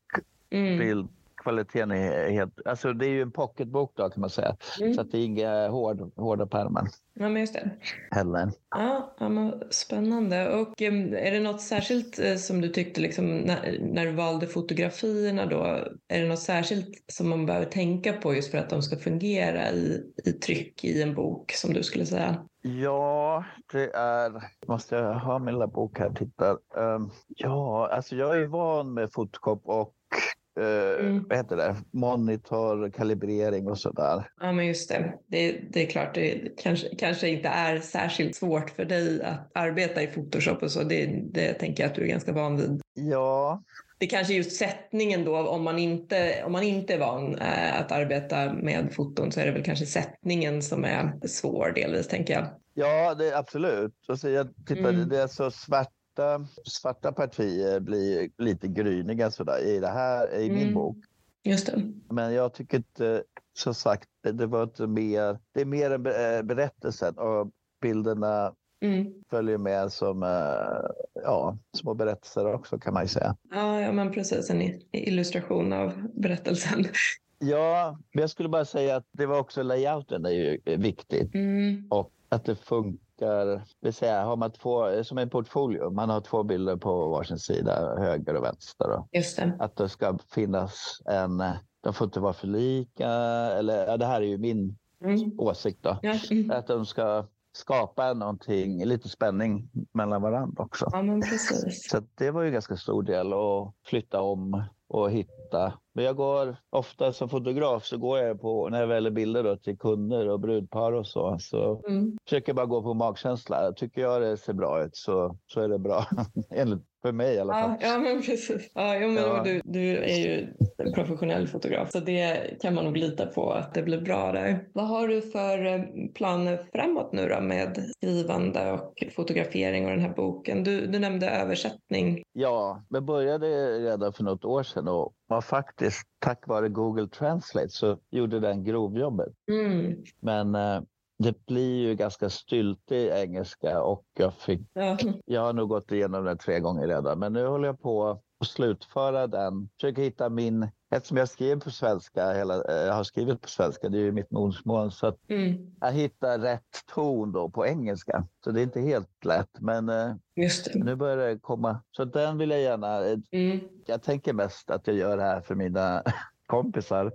Mm. Bildkvaliteten är helt... Alltså det är ju en pocketbok då kan man säga. Mm. Så att det är inga hård, hårda pärmar Ja, men just det. heller. Ja, ja men spännande. Och är det något särskilt eh, som du tyckte liksom, när, när du valde fotografierna då? Är det något särskilt som man behöver tänka på just för att de ska fungera i, i tryck i en bok som du skulle säga? Ja, det är... Måste jag ha min lilla bok här? Titta. Ehm, ja, alltså jag är van med Photoshop och eh, Mm. vad heter det? Monitor, kalibrering och sådär. Ja, men just det. Det, det är klart, det kanske, kanske inte är särskilt svårt för dig att arbeta i Photoshop och så. Det, det tänker jag att du är ganska van vid. Ja, Det kanske är just sättningen då, om man inte, om man inte är van eh, att arbeta med foton så är det väl kanske sättningen som är svår delvis, tänker jag. ja det, absolut. Och så jag tittar, Mm. det är så svarta, svarta partier blir lite gryniga sådär i det här, i min Mm. bok. Just det. Men jag tycker inte, som sagt, det, var inte mer, det är mer en eh, berättelsen och bilderna Mm. följer med som eh, ja, små berättelser också kan man ju säga. Ja, ja, men precis. En illustration av berättelsen. Ja, men jag skulle bara säga att det var också layouten är ju viktigt Mm. och att det funkar. Det vill säga, har man två, som en portfolio, man har två bilder på varsin sida, höger och vänster. Då. Just det. Att det ska finnas en, de får inte vara för lika, eller ja, det här är ju min Mm. åsikt då. Ja. Mm. Att de ska skapa någonting, lite spänning mellan varandra också. ja, men precis. Så det var ju en ganska stor del att flytta om och hitta. Men jag går ofta som fotograf så går jag på, när jag väljer bilder då, till kunder och brudpar och så, så Mm. försöker jag bara gå på magkänsla. Tycker jag det ser bra ut så, så är det bra. Enligt, för mig i alla fall. Ja, ja, men precis. Ja, jo, men Ja. Du, du är ju professionell fotograf så det kan man nog lita på att det blir bra där. Vad har du för eh, planer framåt nu då med skrivande och fotografering och den här boken? Du, du nämnde översättning. Ja, men började redan för något år sedan och var faktiskt tack vare Google Translate så gjorde den grovjobbet. Mm. Men eh, det blir ju ganska styltig engelska och jag, fick, Ja. jag har nog gått igenom den tre gånger redan. Men nu håller jag på att slutföra den. Försöker hitta min... Eftersom jag skriver på svenska, hela, eh, jag har skrivit på svenska, det är ju mitt modersmål. Så att Mm. jag hittar rätt ton då på engelska. Så det är inte helt lätt. Men eh, nu börjar det komma. Så den vill jag gärna... Mm. Jag tänker mest att jag gör det här för mina kompisar.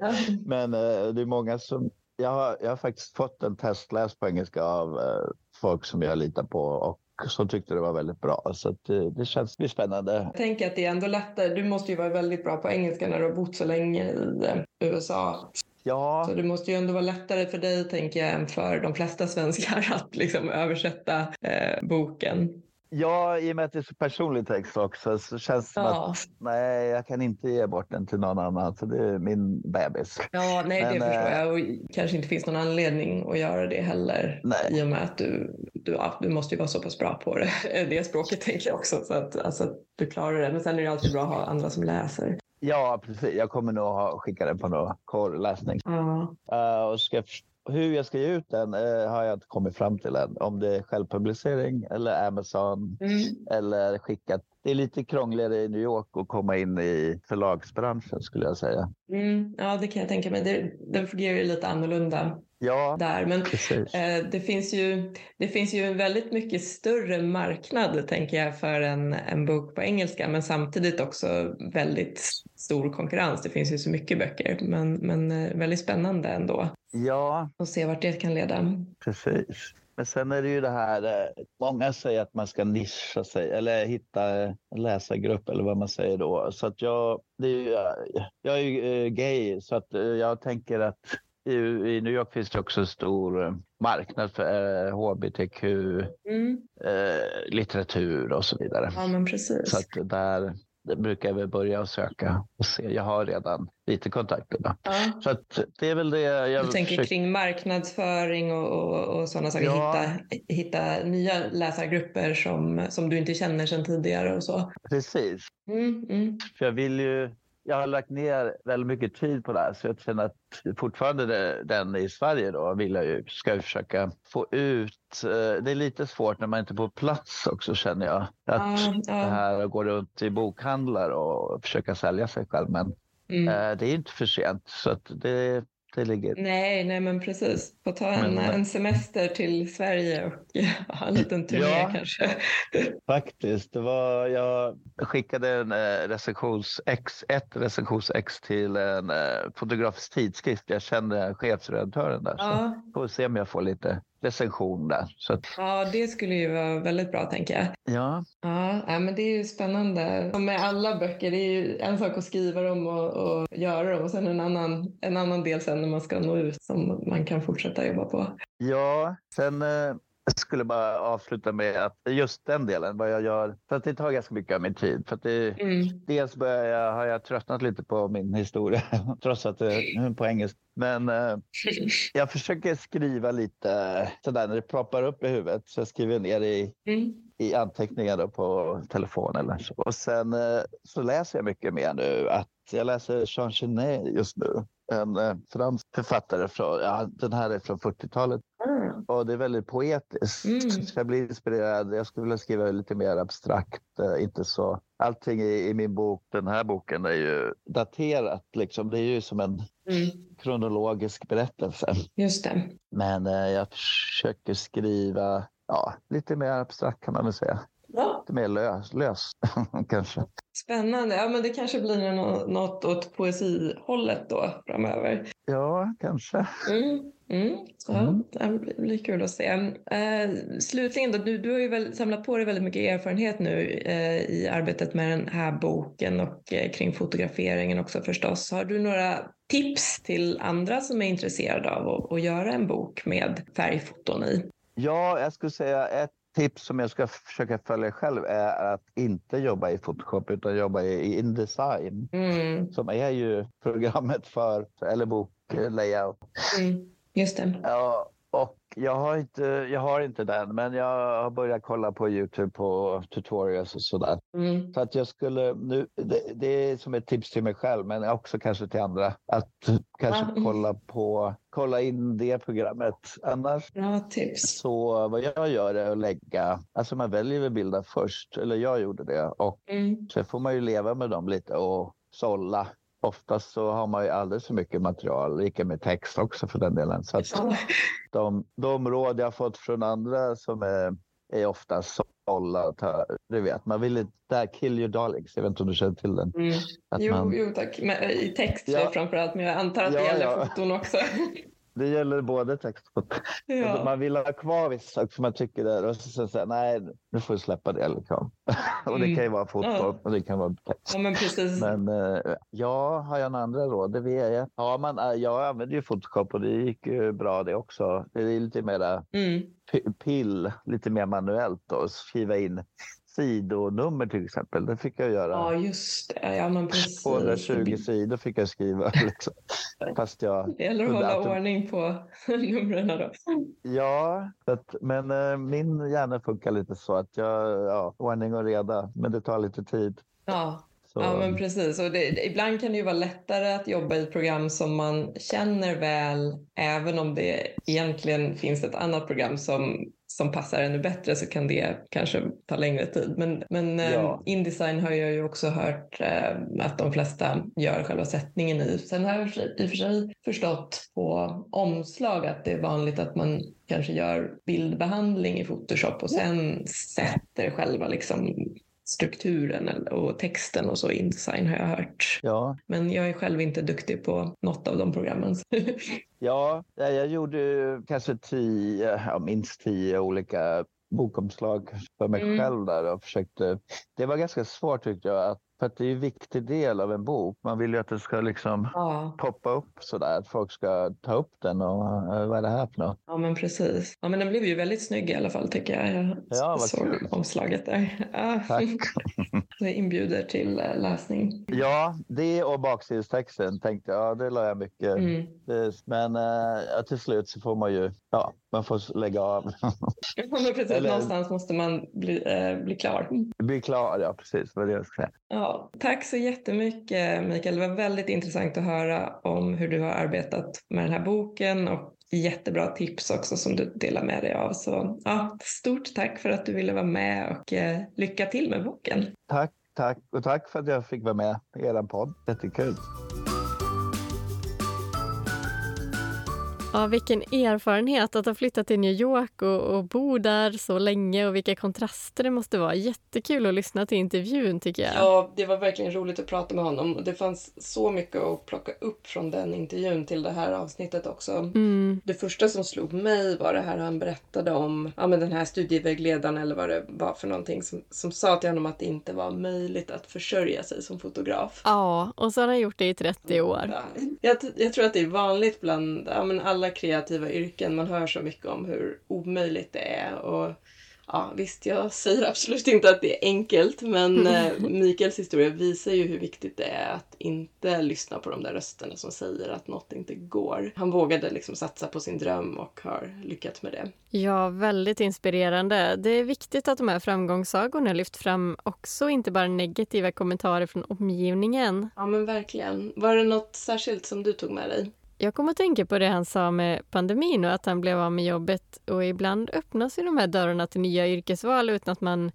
Men eh, det är många som... Jag har, jag har faktiskt fått en testläs på engelska av eh, folk som jag litar på och som tyckte det var väldigt bra. Så att, eh, det känns det spännande. Jag tänker att det är ändå lättare. Du måste ju vara väldigt bra på engelska när du har bott så länge i eh, USA. Ja, Så det måste ju ändå vara lättare för dig, tänker jag, än för de flesta svenskar att liksom översätta eh, boken. Ja, i och med att det är så personlig text också så känns det som Ja. att nej, jag kan inte ge bort den till någon annan. Så det är min bebis. Ja, nej, det Men, förstår eh, jag. Och kanske inte finns någon anledning att göra det heller. Nej. I och med att du, du, du måste ju vara så pass bra på det, det språket tänker jag också. Så att alltså, att du klarar det. Men sen är det alltid bra att ha andra som läser. Ja, precis. Jag kommer nog ha, skicka den på någon korrläsning. Ja. Uh, och ska, hur jag ska ge ut den eh, har jag inte kommit fram till än. Om det är självpublicering eller Amazon Mm. eller skickat. Det är lite krångligare i New York att komma in i förlagsbranschen skulle jag säga. Mm. ja, det kan jag tänka mig. Det, den fungerar ju lite annorlunda Ja, där. Men. Eh, Det finns, ju, det finns ju en väldigt mycket större marknad tänker jag för en, en bok på engelska men samtidigt också väldigt stor konkurrens. Det finns ju så mycket böcker men, men eh, väldigt spännande ändå Ja, att se vart det kan leda. precis. Men sen är det ju det här, eh, många säger att man ska nischa sig eller hitta en läsargrupp eller vad man säger då. Så att jag, det är ju, jag är ju eh, gay så att eh, jag tänker att i, i New York finns det också en stor eh, marknad för eh, hbtq, Mm. eh, litteratur och så vidare. Ja men precis. Så att där brukar jag väl börja söka och se. Jag har redan lite kontakter. Då. ja. Så det är väl det jag Du tänker försöker- kring marknadsföring och, och, och sådana saker. Ja. Hitta, hitta nya läsargrupper som, som du inte känner sedan tidigare och så. Precis. Mm, mm. För jag vill ju... Jag har lagt ner väldigt mycket tid på det här så jag känner att fortfarande det, den i Sverige då vill jag ju, ska jag försöka få ut. eh, Det är lite svårt när man inte är på plats också känner jag. Att Ja, det här att gå runt i bokhandlar och försöka sälja sig själv. Men Mm. eh, det är inte för sent så det, det ligger... Nej, nej men precis. Få ta en, Men- en semester till Sverige och ha en liten turné Ja. kanske. Faktiskt. Det var, jag skickade en eh, recensions X, ett recensions-X till en eh, fotografisk tidskrift. Jag kände chefredaktören där. Så Ja, får se om jag får lite recension där. Så ja, det skulle ju vara väldigt bra tänker jag. ja, Ja, ja, men det är ju spännande. Som med alla böcker, det är ju en sak att skriva dem och, och göra dem och sen en annan, en annan del sen när man ska nå ut som man kan fortsätta jobba på. ja, sen eh, jag skulle bara avsluta med att just den delen, vad jag gör. För att det tar ganska mycket av min tid. För att det, Mm. Dels jag, har jag tröttnat lite på min historia, trots att det är på engelska. Men eh, jag försöker skriva lite sådär när det proppar upp i huvudet. Så jag skriver ner i, Mm. i anteckningar då på telefon eller så. Och sen eh, så läser jag mycket mer nu. Att jag läser Jean Genet just nu. En eh, fransk författare från, ja, den här är från 40-talet. Ah. Och det är väldigt poetiskt. Mm. Jag blir inspirerad. Jag skulle vilja skriva lite mer abstrakt. eh, Inte så. Allting i, i min bok, den här boken, är ju daterat. Liksom. Det är ju som en Mm. kronologisk berättelse. Just det. Men eh, jag försöker skriva ja, lite mer abstrakt kan man väl säga. Ja. Lite mer lös, lös kanske. Spännande. Ja, men det kanske blir nå- något åt poesihållet då framöver. Ja, kanske. Mm. Mm. Ja, det blir, kul att se. Eh, slutligen då, du, du har ju väl samlat på dig väldigt mycket erfarenhet nu eh, i arbetet med den här boken och eh, kring fotograferingen också förstås. Har du några tips till andra som är intresserade av att, att göra en bok med färgfoton i? Ja, jag skulle säga ett tips som jag ska försöka följa själv är att inte jobba i Photoshop utan jobba i i Indesign. Mm. Som är ju programmet för, eller boklayout. Mm. Just det. Ja, och Jag har, inte, jag har inte den, men jag har börjat kolla på Youtube på tutorials och sådär. Mm. Så att jag skulle nu, det, det är som ett tips till mig själv, men också kanske till andra, att kanske Ja. kolla på kolla in det programmet. Annars Bra tips. så vad jag gör är att lägga, alltså man väljer väl bilder först, eller jag gjorde det och Mm. sen får man ju leva med dem lite och sålla. Oftast så har man ju alldeles för mycket material, lika med text också för den delen. Så de, de råd jag fått från andra som är, är oftast sålla, du vet, man vill inte, där kill your darlings, jag vet inte om du känner till den. Mm. Jo, man, jo tack. Men, I text Ja. framförallt, men jag antar att det Ja, gäller ja. foton också. det gäller både text och ja. Man vill ha kvar vissa saker som man tycker är och så säger nej, nu får du släppa det. Liksom. och det Mm. kan ju vara foto Ja. och det kan vara text. ja, men precis. Men eh, ja, har jag några andra råd? Det vet jag. Ja, man, eh, jag använder ju Photoshop och det gick ju bra det också. Det är lite mera Mm. pill, lite mer manuellt då. Skriva in sidonummer till exempel. Det fick jag göra. Ja, just det. Ja, men precis. 220 sidor fick jag skriva. Liksom. Fast jag... Det gäller att hålla Att- ordning på numren då. Ja, att, men eh, min hjärna funkar lite så att jag, ja, ordning och reda. Men det tar lite tid. Ja, Så, ja men precis. Och det, det- ibland kan det ju vara lättare att jobba i ett program som man känner väl. Även om det egentligen finns ett annat program som, som passar ännu bättre så kan det kanske ta längre tid. Men, men Ja. Indesign har jag ju också hört eh, att de flesta gör själva sättningen i. Sen har jag i och för sig förstått på omslag att det är vanligt att man kanske gör bildbehandling i Photoshop och sen sätter själva liksom strukturen och texten och så Indesign har jag hört. ja, Men jag är själv inte duktig på något av de programmen. ja, ja, jag gjorde kanske tio, ja, minst tio olika bokomslag för mig Mm. själv där och försökte. Det var ganska svårt tyckte jag, att, för att det är en viktig del av en bok. Man vill ju att det ska liksom ja, poppa upp sådär, att folk ska ta upp den och eh, vad är det här för något? ja, men precis. Ja, men den blev ju väldigt snygg i alla fall tycker jag. Jag Ja, vad såg kul. omslaget där. Ja. Tack. Det inbjuder till eh, läsning. Ja, det och baksidestexten tänkte jag, ja, det la jag mycket. Mm. Men eh, ja, till slut så får man ju, ja, man får lägga av. Ja, men precis. Eller- Någonstans måste man bli, eh, bli klar. Bli klar, ja precis vad det jag ska säga. Ja, tack så jättemycket Mikael. Det var väldigt intressant att höra om hur du har arbetat med den här boken och jättebra tips också som du delar med dig av. Så ja, stort tack för att du ville vara med och eh, lycka till med boken. Tack, tack och tack för att jag fick vara med i er podd. Jättekul. Ja, vilken erfarenhet att ha flyttat till New York och, och bo där så länge och vilka kontraster det måste vara. Jättekul att lyssna till intervjun tycker jag. Ja, det var verkligen roligt att prata med honom. Det fanns så mycket att plocka upp från den intervjun till det här avsnittet också. Mm, Det första som slog mig var det här han berättade om ja, men den här studievägledaren eller vad det var för någonting som, som sa till honom att det inte var möjligt att försörja sig som fotograf. ja, och så har han gjort det i 30 år. Ja, Jag, jag tror att det är vanligt bland ja, men alla kreativa yrken. Man hör så mycket om hur omöjligt det är. Och, ja, visst, jag säger absolut inte att det är enkelt, men eh, Mikaels historia visar ju hur viktigt det är att inte lyssna på de där rösterna som säger att något inte går. Han vågade liksom satsa på sin dröm och har lyckats med det. Ja, väldigt inspirerande. Det är viktigt att de här framgångssagorna lyft fram också inte bara negativa kommentarer från omgivningen. Ja, men verkligen. Var det något särskilt som du tog med dig? Jag kommer att tänka på det han sa med pandemin och att han blev av med jobbet. Och ibland öppnas ju de här dörrarna till nya yrkesval utan att man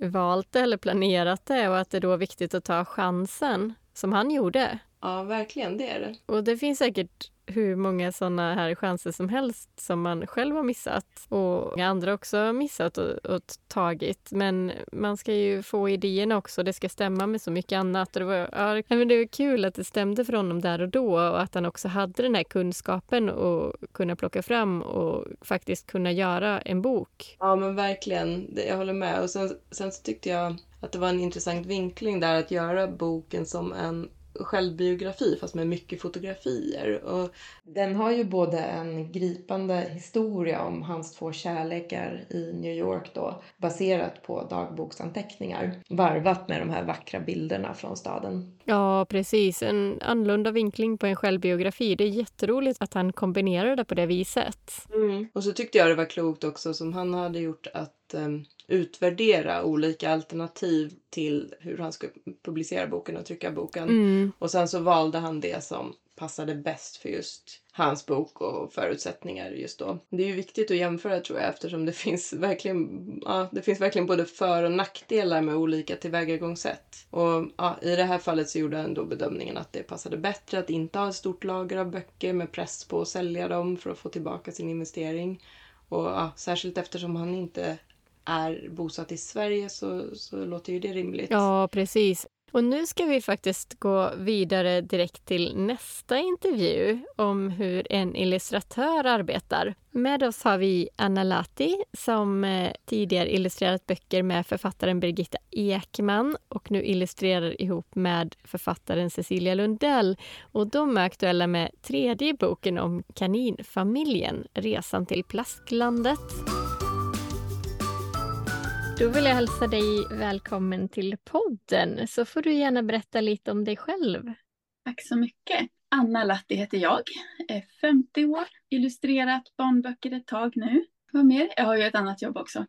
valt det eller planerat det och att det då är viktigt att ta chansen, som han gjorde. Ja, verkligen, det är det. Och det finns säkert hur många såna här chanser som helst som man själv har missat och andra också har missat och, och tagit. Men man ska ju få idéerna också. Det ska stämma med så mycket annat. Och det, var, ja, men det var kul att det stämde för honom där och då och att han också hade den här kunskapen och kunna plocka fram och faktiskt kunna göra en bok. Ja, men verkligen. Jag håller med. Och sen, sen så tyckte jag att det var en intressant vinkling där att göra boken som en självbiografi fast med mycket fotografier. Och... Den har ju både en gripande historia om hans två kärlekar i New York då baserat på dagboksanteckningar varvat med de här vackra bilderna från staden. Ja, precis. En annorlunda vinkling på en självbiografi. Det är jätteroligt att han kombinerar det på det viset. Mm. Och så tyckte jag det var klokt också som han hade gjort att um, utvärdera olika alternativ till hur han skulle publicera boken och trycka boken. Mm. Och sen så valde han det som passade bäst för just hans bok och förutsättningar just då. Det är ju viktigt att jämföra tror jag eftersom det finns verkligen, ja, det finns verkligen både för och nackdelar med olika tillvägagångssätt. Och ja, i det här fallet så gjorde han då bedömningen att det passade bättre att inte ha ett stort lager av böcker med press på att sälja dem för att få tillbaka sin investering. Och ja, särskilt eftersom han inte är bosatt i Sverige så, så låter ju det rimligt. Ja, precis. Och nu ska vi faktiskt gå vidare direkt till nästa intervju om hur en illustratör arbetar. Med oss har vi Anna Lati som eh, tidigare illustrerat böcker med författaren Birgitta Ekman och nu illustrerar ihop med författaren Cecilia Lundell. Och de är aktuella med tredje boken om kaninfamiljen, Resan till Plasklandet. Då vill jag hälsa dig välkommen till podden. Så får du gärna berätta lite om dig själv. Tack så mycket. Anna Latti heter jag. Är 50 år, illustrerat barnböcker ett tag nu. Vad mer? Jag har ju ett annat jobb också.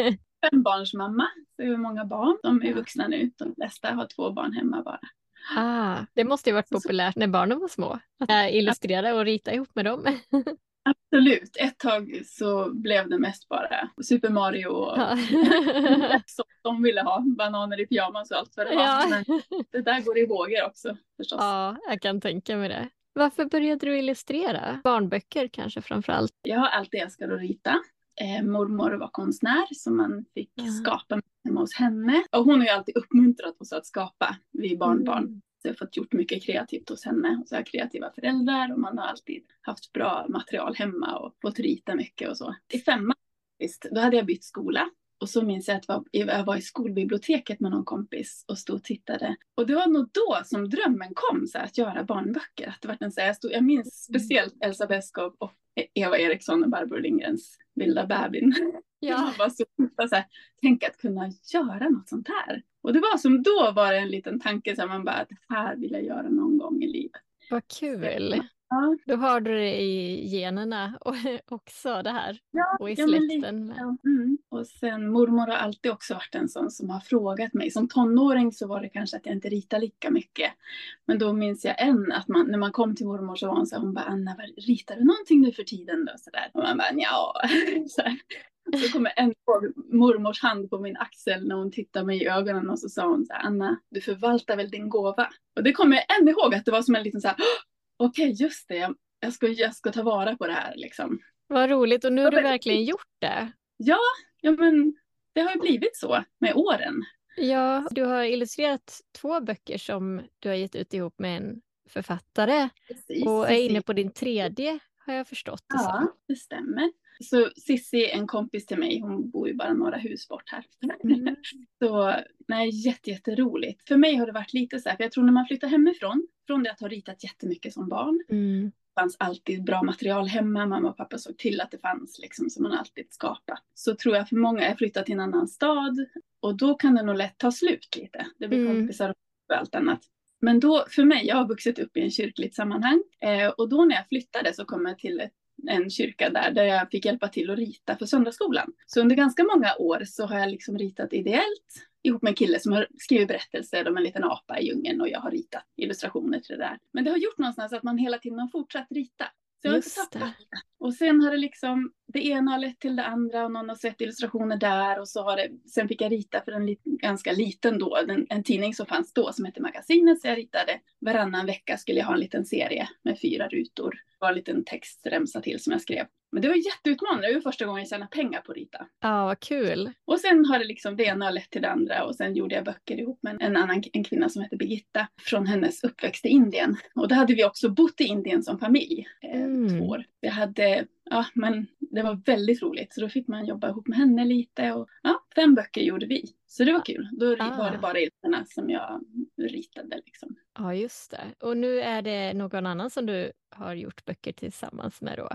Fembarnsmamma, så jag har många barn. De är vuxna nu. De flesta har två barn hemma bara. Ah, det måste ju varit populärt när barnen var små. Att illustrera och rita ihop med dem. Absolut. Ett tag så blev det mest bara Super Mario och Ja. som de ville ha. Bananer i pyjamas och allt vad det var. Ja. Men det där går i vågor också förstås. ja, jag kan tänka mig det. Varför började du illustrera? Barnböcker kanske framför allt? Jag har alltid älskat att rita. Eh, mormor var konstnär så man fick Ja. skapa hemma hos henne. Och hon har ju alltid uppmuntrat oss att skapa, vi barnbarn. Mm. Jag har fått gjort mycket kreativt hos henne. Och så har jag kreativa föräldrar och man har alltid haft bra material hemma och fått rita mycket och så. I femman, visst, då hade jag bytt skola. Och så minns jag att jag var- jag i skolbiblioteket med någon kompis och stod och tittade. Och det var nog då som drömmen kom, så här, att göra barnböcker. Att det var en, så här, jag, stod, jag minns speciellt Elsa Beskow och Eva Eriksson och Barbro Lindgrens Vilda bebin. Ja. Man bara så, så här, tänk att kunna göra något sånt här. Och det var som då var det en liten tanke, här, man bara, att det här vill jag göra någon gång i livet. Vad kul! Ja, Då har du det i generna och också det här. ja, Och i släkten. Ja, mm. Och sen mormor har alltid också varit en sån som har frågat mig. Som tonåring så var det kanske att jag inte ritade lika mycket. Men då minns jag en att man, när man kom till mormor så var hon så hon bara Anna, ritar du någonting nu för tiden då? Så där. Och man bara ja. så, här. Så kommer en mormors hand på min axel när hon tittade mig i ögonen och så sa hon så här, Anna, du förvaltar väl din gåva? Och det kommer jag än ihåg att det var som en liten så här, "Åh, okej just det, jag, jag, ska, jag ska ta vara på det här liksom. Vad roligt och nu har du verkligen gjort det. Ja, ja men det har ju blivit så med åren. Ja, du har illustrerat två böcker som du har gett ut ihop med en författare Precis, och är inne Cissi. på din tredje har jag förstått det som. Ja, det stämmer. Så Sissi, en kompis till mig, hon bor ju bara några hus bort här. Mm. Så nej, jätte, jätteroligt. För mig har det varit lite så här, för jag tror när man flyttar hemifrån, från det att ha ritat jättemycket som barn, Mm. fanns alltid bra material hemma, mamma och pappa såg till att det fanns liksom som man alltid skapat. Så tror jag för många, jag flyttat till en annan stad och då kan det nog lätt ta slut lite. Det blir Mm. kompisar och allt annat. Men då, för mig, jag har vuxit upp i en kyrkligt sammanhang eh, och då när jag flyttade så kom jag till ett, en kyrka där, där jag fick hjälpa till att rita för söndagsskolan. Så under ganska många år så har jag liksom ritat ideellt ihop med en kille som har skrivit berättelser om en liten apa i djungeln och jag har ritat illustrationer till det där. Men det har gjort någonstans att man hela tiden har fortsatt rita. Så jag har inte tappat. Och sen har det liksom, det ena har lett till det andra och någon har sett illustrationer där och så har det, sen fick jag rita för en lit, ganska liten då, en, en tidning som fanns då som hette Magasinet, så jag ritade varannan vecka skulle jag ha en liten serie med fyra rutor. Det var en liten textremsa till som jag skrev. Men det var jätteutmanande, det var första gången jag tjänade pengar på att rita. Ja, vad kul. Och sen har det liksom det ena lett till det andra och sen gjorde jag böcker ihop med en annan en kvinna som heter Birgitta från hennes uppväxt i Indien. Och då hade vi också bott i Indien som familj eh, Mm. två år. Vi hade, ja men det var väldigt roligt så då fick man jobba ihop med henne lite och ja, fem böcker gjorde vi. Så det var kul. Då Ah. var det bara ilterna som jag ritade liksom. Ja, just det. Och nu är det någon annan som du har gjort böcker tillsammans med då?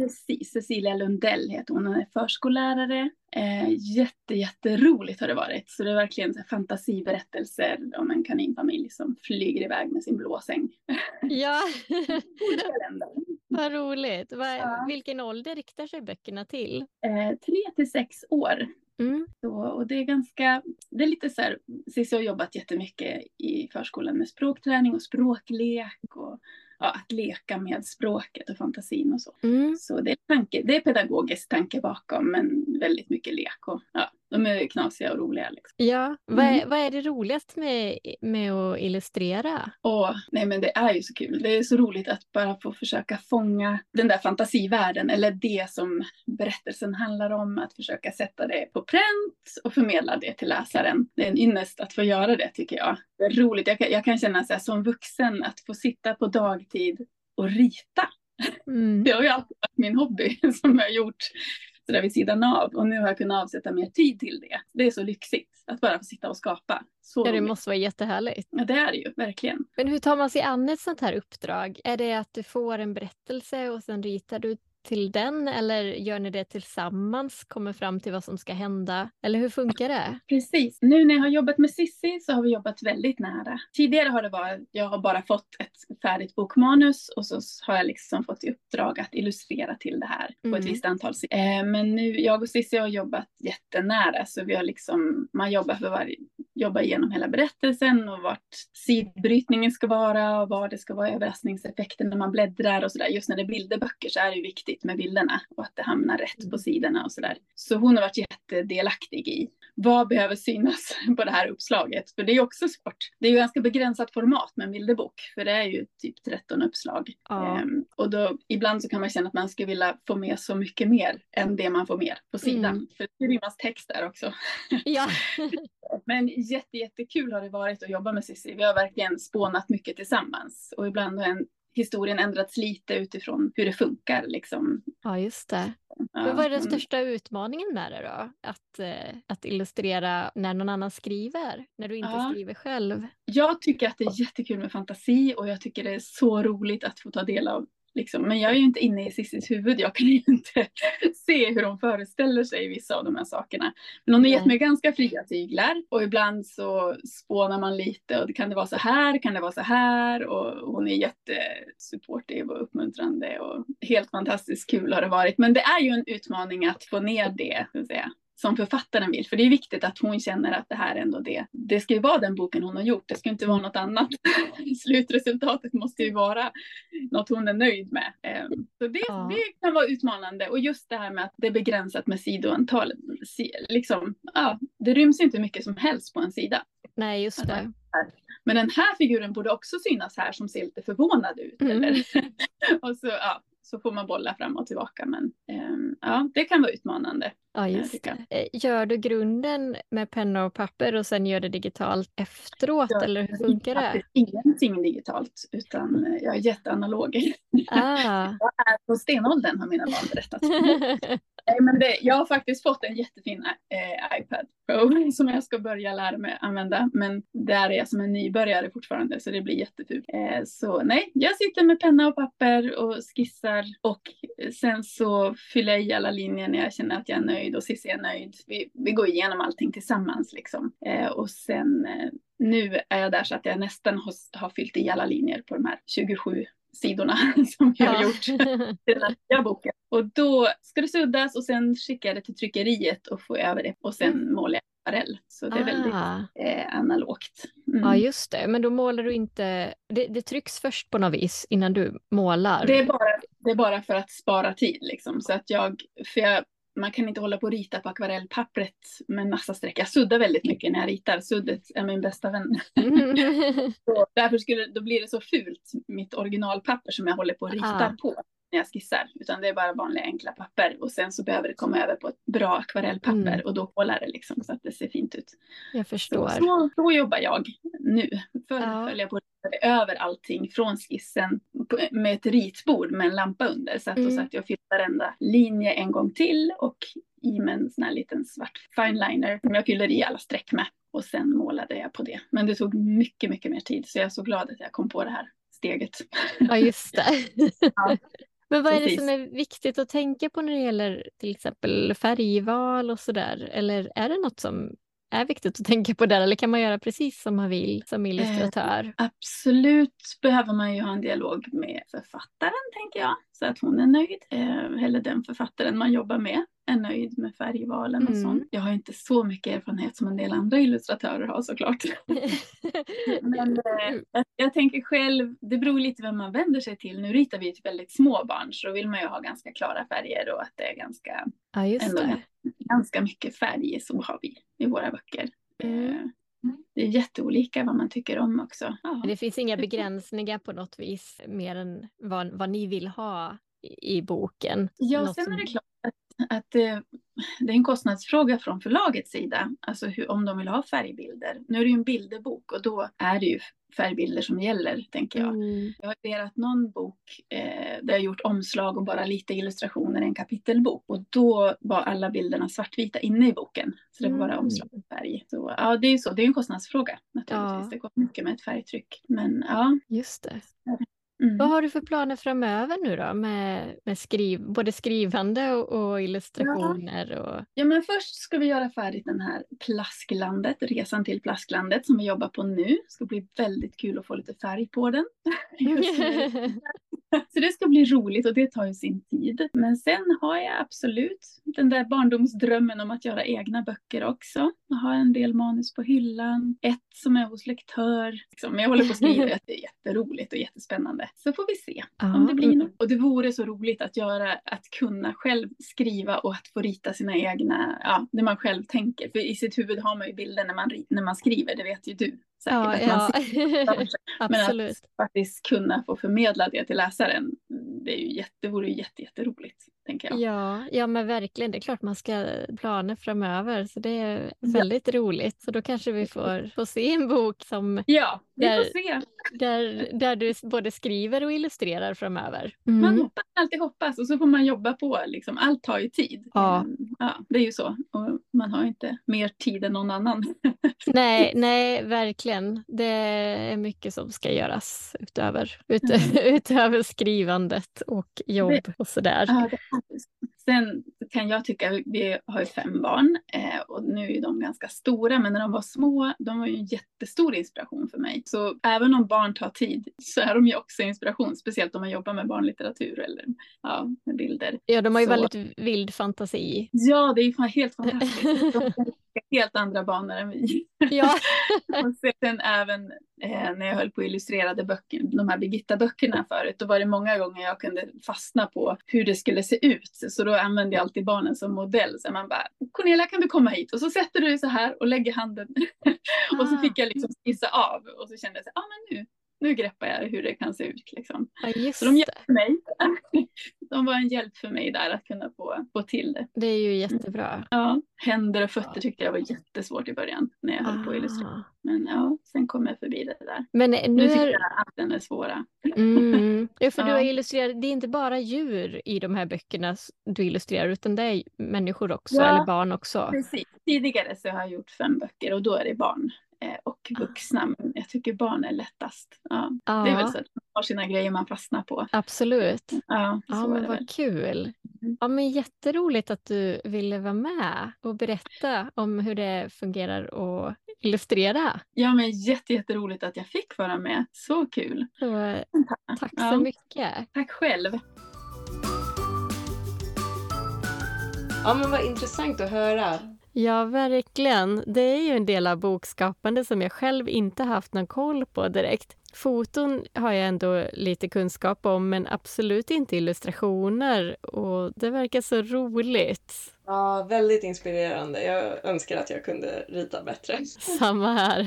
Precis, Cecilia Lundell heter hon. Hon är förskollärare. Eh, jätte, jätteroligt har det varit. Så det är verkligen så fantasiberättelser om en kaninfamilj som flyger iväg med sin blåsäng. Ja, vad roligt. Va, ja. Vilken ålder riktar sig böckerna till? Eh, tre till sex år. Mm. Så, och det är ganska, det är lite så här, Cissi har jobbat jättemycket i förskolan med språkträning och språklek och ja, att leka med språket och fantasin och så. Mm. Så det är, tanke, det är pedagogisk tanke bakom men väldigt mycket lek och ja, de är knasiga och roliga. Liksom. Ja, vad är, mm. vad är det roligast med, med att illustrera? Åh, nej men det är ju så kul. Det är så roligt att bara få försöka fånga den där fantasivärlden eller det som berättelsen handlar om. Att försöka sätta det på pränt och förmedla det till läsaren. Det är en ynnest att få göra det tycker jag. Det är roligt. Jag kan, jag kan känna så här, som vuxen att få sitta på dagtid och rita. Mm. Det har ju alltid varit min hobby som jag har gjort sådär vid sidan av. Och nu har jag kunnat avsätta mer tid till det. Det är så lyxigt att bara få sitta och skapa. Så ja, det måste vara jättehärligt. Ja, det är det ju, verkligen. Men hur tar man sig an ett sånt här uppdrag? Är det att du får en berättelse och sen ritar du till den eller gör ni det tillsammans, kommer fram till vad som ska hända? Eller hur funkar det? Precis. Nu när jag har jobbat med Sissi så har vi jobbat väldigt nära. Tidigare har det varit, jag har bara fått ett färdigt bokmanus och så har jag liksom fått i uppdrag att illustrera till det här mm. på ett mm. visst antal sidor. Eh, men nu, jag och Sissi har jobbat jättenära så vi har liksom, man jobbar för varje, jobba igenom hela berättelsen och vart sidbrytningen ska vara och vad det ska vara överraskningseffekter när man bläddrar och sådär. Just när det är bilderböcker så är det ju viktigt med bilderna och att det hamnar rätt på mm. sidorna och sådär. Så hon har varit jättedelaktig i vad behöver synas på det här uppslaget? För det är också svårt. Det är ju ganska begränsat format med en bilderbok, för det är ju typ 13 uppslag. Ja. Ehm, och då ibland så kan man känna att man skulle vilja få med så mycket mer än det man får med på sidan. Mm. För det rymmas text där också. Ja. Men jätte, jättekul har det varit att jobba med Cissi. Vi har verkligen spånat mycket tillsammans och ibland har en historien ändrats lite utifrån hur det funkar. Liksom. Ja, just det. Ja, Men vad är den största utmaningen med det då? Att, eh, att illustrera när någon annan skriver, när du inte ja. skriver själv? Jag tycker att det är jättekul med fantasi och jag tycker det är så roligt att få ta del av Liksom. Men jag är ju inte inne i Cissis huvud. Jag kan ju inte se hur hon föreställer sig vissa av de här sakerna. Men hon har gett mig ganska fria tyglar och ibland så spånar man lite och kan det vara så här, kan det vara så här och hon är jättesupportive och uppmuntrande och helt fantastiskt kul har det varit. Men det är ju en utmaning att få ner det, så att säga som författaren vill. För det är viktigt att hon känner att det här är ändå det. Det ska ju vara den boken hon har gjort. Det ska inte vara något annat. Slutresultatet måste ju vara något hon är nöjd med. Ehm, så det, ja. det kan vara utmanande. Och just det här med att det är begränsat med sidoantal. Liksom, ja, det ryms inte mycket som helst på en sida. Nej, just det. Men den här figuren borde också synas här som ser lite förvånad ut. Mm. Eller? och så, ja, så får man bolla fram och tillbaka. Men um, ja, det kan vara utmanande. Ja, just det. Eh, gör du grunden med penna och papper och sen gör det digitalt efteråt jag eller hur funkar det? Ingenting digitalt utan eh, jag är jätteanalog. Ah. jag är på stenåldern har mina barn berättat. men det, jag har faktiskt fått en jättefin eh, iPad Pro som jag ska börja lära mig använda. Men där är jag som en nybörjare fortfarande så det blir jättefult. Eh, så nej, jag sitter med penna och papper och skissar och sen så fyller jag i alla linjer när jag känner att jag är nöjd och Cissi är nöjd. Vi, vi går igenom allting tillsammans liksom. Eh, och sen eh, nu är jag där så att jag nästan har, har fyllt i alla linjer på de här 27 sidorna som jag har gjort nya boken. Och då ska det suddas och sen skickar jag det till tryckeriet och får över det och sen mm. målar jag akvarell. Så det är ah. väldigt eh, analogt. Mm. Ja just det, men då målar du inte, det, det, trycks först på något vis innan du målar? Det är bara, det är bara för att spara tid liksom. Så att jag, för jag man kan inte hålla på och rita på akvarellpappret med massa streck. Jag suddar väldigt mycket när jag ritar. Suddet är min bästa vän. Mm. därför skulle, då blir det så fult, mitt originalpapper som jag håller på och ritar ah. på när jag skissar. Utan det är bara vanliga enkla papper. Och sen så behöver det komma över på ett bra akvarellpapper mm. och då håller det liksom så att det ser fint ut. Jag förstår. Så, så, så jobbar jag nu. Förr ja. höll jag på över allting från skissen med ett ritbord med en lampa under. Så att mm. då satt jag och fyllde varenda linje en gång till och i med en sån här liten svart fineliner som jag fyller i alla streck med. och sen målade jag på det. Men det tog mycket, mycket mer tid så jag är så glad att jag kom på det här steget. Ja, just det. Ja, Men vad är det som är viktigt att tänka på när det gäller till exempel färgval och sådär? Eller är det något som är viktigt att tänka på där eller kan man göra precis som man vill som illustratör? Eh, absolut behöver man ju ha en dialog med författaren, tänker jag, så att hon är nöjd. Eh, eller den författaren man jobbar med är nöjd med färgvalen och Mm. sånt. Jag har inte så mycket erfarenhet som en del andra illustratörer har såklart. Men eh, jag, jag tänker själv, det beror lite vem man vänder sig till. Nu ritar vi till väldigt små barn så då vill man ju ha ganska klara färger och att det är ganska, ja, ändå ganska mycket färg så har vi i våra böcker. Mm. Eh, Det är jätteolika vad man tycker om också. Ja. Det finns inga begränsningar på något vis mer än vad, vad ni vill ha i, i boken? Ja, Något sen är det klart att, att det, det är en kostnadsfråga från förlagets sida, alltså hur, om de vill ha färgbilder. Nu är det ju en bilderbok och då är det ju färgbilder som gäller, tänker jag. Mm. Jag har delat någon bok eh, där jag gjort omslag och bara lite illustrationer i en kapitelbok. Och då var alla bilderna svartvita inne i boken. Så det var bara Mm. omslag och färg. Så, ja, det är ju så. Det är en kostnadsfråga naturligtvis. Ja. Det går mycket med ett färgtryck. Men ja. Just det. Mm. Vad har du för planer framöver nu då med, med skriv, både skrivande och, och illustrationer? Och... Ja, men först ska vi göra färdigt den här Plasklandet, resan till Plasklandet som vi jobbar på nu. Det ska bli väldigt kul att få lite färg på den. Så det ska bli roligt och det tar ju sin tid. Men sen har jag absolut den där barndomsdrömmen om att göra egna böcker också. Jag har en del manus på hyllan, ett som är hos lektör. Liksom, Jag håller på att skriva det är jätteroligt och jättespännande. Så får vi se om det blir något. Och det vore så roligt att göra, att kunna själv skriva och att få rita sina egna, ja, det man själv tänker. För i sitt huvud har man ju bilder när man, när man skriver, det vet ju du säkert. Ja, att man ja. ser. Men absolut. att faktiskt kunna få förmedla det till läsaren, det, är ju jätte, det vore ju jätte, jätteroligt, tänker jag. Ja, ja, men verkligen. Det är klart man ska planer framöver, så det är väldigt roligt. Så då kanske vi får, får se en bok som, Ja, vi Där- får se. där, där du både skriver och illustrerar framöver. Man Mm. hoppas, alltid hoppas och så får man jobba på. Liksom. Allt tar ju tid. Ja. Men, ja, det är ju så. Och man har ju inte mer tid än någon annan. Nej, nej, verkligen. Det är mycket som ska göras utöver, ut, utöver skrivandet och jobb och sådär. Ja. Sen kan jag tycka, vi har ju fem barn eh, och nu är ju de ganska stora, men när de var små, de var ju en jättestor inspiration för mig. Så även om barn tar tid så är de ju också inspiration, speciellt om man jobbar med barnlitteratur eller ja, med bilder. Ja, de har ju Så- väldigt vild fantasi. Ja, det är fan helt fantastiskt. Helt andra banor än vi. Ja, Och sen även eh, när jag höll på illustrerade böcker, de här Birgitta-böckerna förut, då var det många gånger jag kunde fastna på hur det skulle se ut. Så då använde jag alltid barnen som modell. Så man bara, Cornelia kan du komma hit? Och så sätter du dig så här och lägger handen. och så Ah. fick jag liksom skissa av. Och så kände jag så ja ah, men nu, nu greppar jag hur det kan se ut. Liksom. ja, just Så de hjälpte mig. de var en hjälp för mig där att kunna få, få till det. Det är ju jättebra. Ja, händer och fötter tyckte jag var jättesvårt i början när jag höll på att illustrera. Ah. Men ja, sen kom jag förbi det där. Men Nu nu tycker är... jag att den är svåra. Mm. Ja, för du Ja. har illustrerat, det är inte bara djur i de här böckerna du illustrerar utan det är människor också, Ja. eller barn också. Precis. Tidigare så har jag gjort fem böcker och då är det barn eh, och vuxna. Men jag tycker barn är lättast. Ja, Ja, Det är väl så att man har sina grejer man fastnar på. absolut. Ja, Ja, men vad väl. kul. Mm. Ja, men jätteroligt att du ville vara med och berätta om hur det fungerar att illustrera. Ja, men jätte, jätteroligt att jag fick vara med. Så kul. Så, eh, tack Ja. så mycket. Tack själv. Ja, men vad intressant att höra. Ja, verkligen. Det är ju en del av bokskapande som jag själv inte haft någon koll på direkt. Foton har jag ändå lite kunskap om, men absolut inte illustrationer. Och det verkar så roligt. Ja, väldigt inspirerande. Jag önskar att jag kunde rita bättre. Samma här.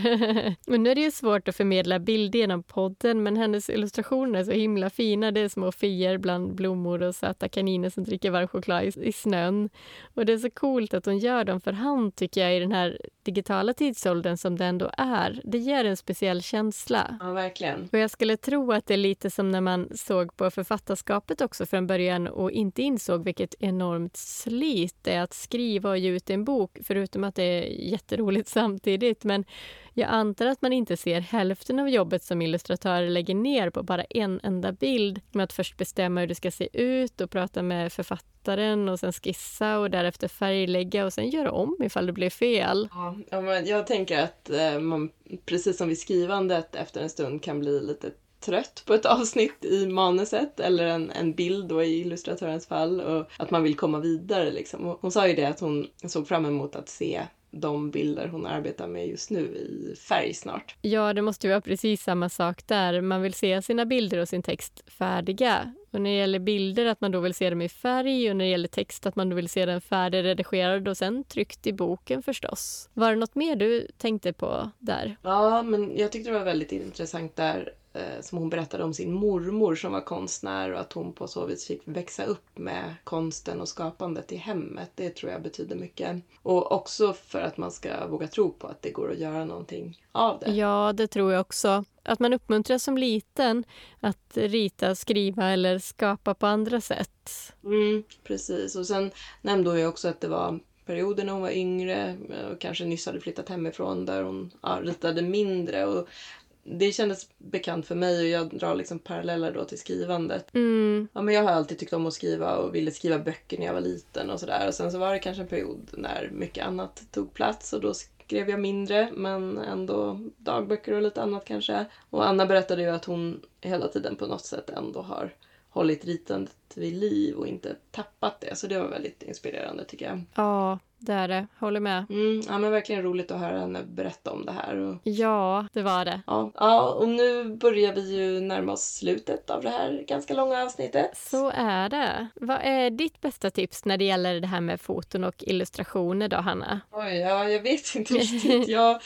men nu är det ju svårt att förmedla bild genom podden, men hennes illustrationer är så himla fina. Det är små fier bland blommor och söta kaniner som dricker varm choklad i, i snön. Och det är så coolt att hon gör dem för hand, tycker jag, i den här digitala tidsåldern som det ändå är. Det ger en speciell känsla. Ja, verkligen. Och jag skulle tro att det är lite som när man såg på författarskapet också från början och inte insåg vilket enormt slit är att skriva och ge ut en bok, förutom att det är jätteroligt samtidigt. Men jag antar att man inte ser hälften av jobbet som illustratör lägger ner på bara en enda bild. Med att först bestämma hur det ska se ut och prata med författaren och sen skissa och därefter färglägga och sen göra om ifall det blir fel. Ja, men jag tänker att eh, man, precis som vid skrivandet efter en stund kan bli lite trött på ett avsnitt i manuset eller en, en bild då i illustratörens fall och att man vill komma vidare. Liksom. Hon sa ju det att hon såg fram emot att se de bilder hon arbetar med just nu i färg snart. Ja, det måste vara precis samma sak där. Man vill se sina bilder och sin text färdiga. Och när det gäller bilder att man då vill se dem i färg och när det gärder text att man då vill se den färdigredigerad och sen tryckt i boken förstås. Var det något mer du tänkte på där? Ja, men jag tyckte det var väldigt intressant där eh, som hon berättade om sin mormor som var konstnär och att hon på så vis fick växa upp med konsten och skapandet i hemmet. Det tror jag betyder mycket. Och också för att man ska våga tro på att det går att göra någonting av det. Ja, det tror jag också. Att man uppmuntras som liten att rita, skriva eller skapa på andra sätt. Mm, precis. Och sen nämnde hon ju också att det var perioder när hon var yngre och kanske nyss hade flyttat hemifrån där hon ja, ritade mindre. Och det kändes bekant för mig och jag drar liksom paralleller då till skrivandet. Mm. Ja, men jag har alltid tyckt om att skriva och ville skriva böcker när jag var liten och sådär. Och sen så var det kanske en period när mycket annat tog plats och då skrev jag mindre men ändå dagböcker och lite annat kanske. Och Anna berättade ju att hon hela tiden på något sätt ändå har hållit ritandet vid liv och inte tappat det. Så det var väldigt inspirerande tycker jag. Ja, det är det. Håller med. Mm, ja, men verkligen roligt att höra henne berätta om det här. Och, Ja, det var det. ja, ja, och nu börjar vi ju närma oss slutet av det här ganska långa avsnittet. Så är det. Vad är ditt bästa tips när det gäller det här med foton och illustrationer då, Hanna? Oj, ja, jag vet inte riktigt. Jag,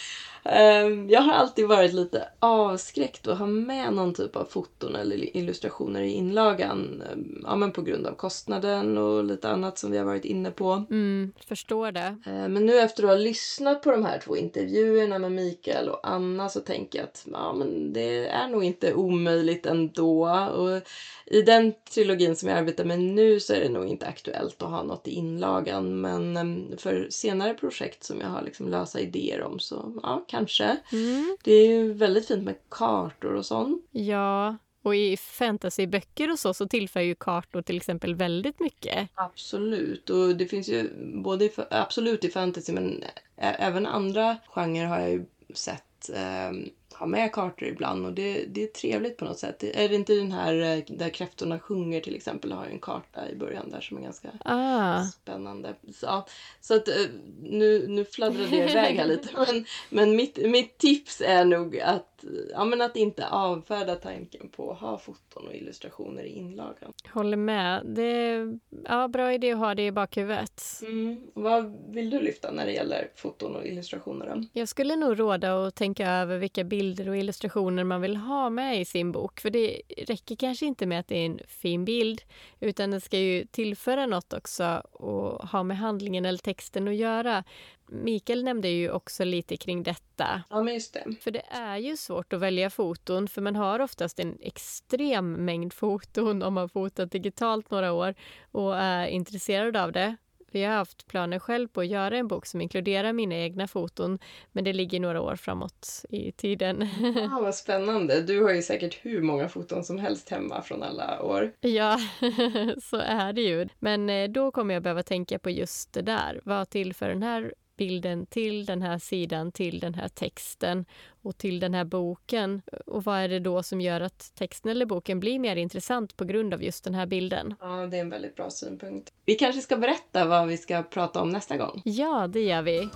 jag har alltid varit lite avskräckt att ha med någon typ av foton eller illustrationer i inlagan. ehm, Ja, men på grund av kostnaden och lite annat som vi har varit inne på. Mm, förstår det. Eh, Men nu efter att ha lyssnat på de här två intervjuerna med Mikael och Anna så tänker jag att ja, men det är nog inte omöjligt ändå. Och I den trilogin som jag arbetar med nu så är det nog inte aktuellt att ha något i inlagan. Men för senare projekt som jag har liksom lösa idéer om så ja, kanske. Mm. Det är ju väldigt fint med kartor och sånt. Ja, och i fantasyböcker och så, så tillför ju kartor till exempel väldigt mycket. Absolut. Och det finns ju både i, absolut i fantasy men även andra genrer har jag ju sett eh, ha med kartor ibland och det, det är trevligt på något sätt. Är det inte den här eh, där kräftorna sjunger till exempel har ju en karta i början där som är ganska Ah, spännande. Så, ja, så att eh, nu, nu fladdrade jag iväg här lite men, men mitt, mitt tips är nog att, ja, men att inte avfärda tanken på att ha foton och illustrationer i inlagan. håller med. Det är ja, bra idé att ha det i bakhuvudet. Mm. Vad vill du lyfta när det gäller foton och illustrationer? Jag skulle nog råda att tänka över vilka bilder och illustrationer man vill ha med i sin bok. För det räcker kanske inte med att det är en fin bild, utan det ska ju tillföra något också och ha med handlingen eller texten att göra. Mikael nämnde ju också lite kring detta. Ja, men just det. För det är ju svårt att välja foton för man har oftast en extrem mängd foton om man fotat digitalt några år och är intresserad av det. Vi har haft planer själv på att göra en bok som inkluderar mina egna foton men det ligger några år framåt i tiden. Ah, vad spännande. Du har ju säkert hur många foton som helst hemma från alla år. ja, så är det ju. Men eh, då kommer jag behöva tänka på just det där. Vad tillför den här bilden till den här sidan, till den här texten och till den här boken? Och vad är det då som gör att texten eller boken blir mer intressant på grund av just den här bilden? Ja, det är en väldigt bra synpunkt. Vi kanske ska berätta vad vi ska prata om nästa gång. Ja, det gör vi.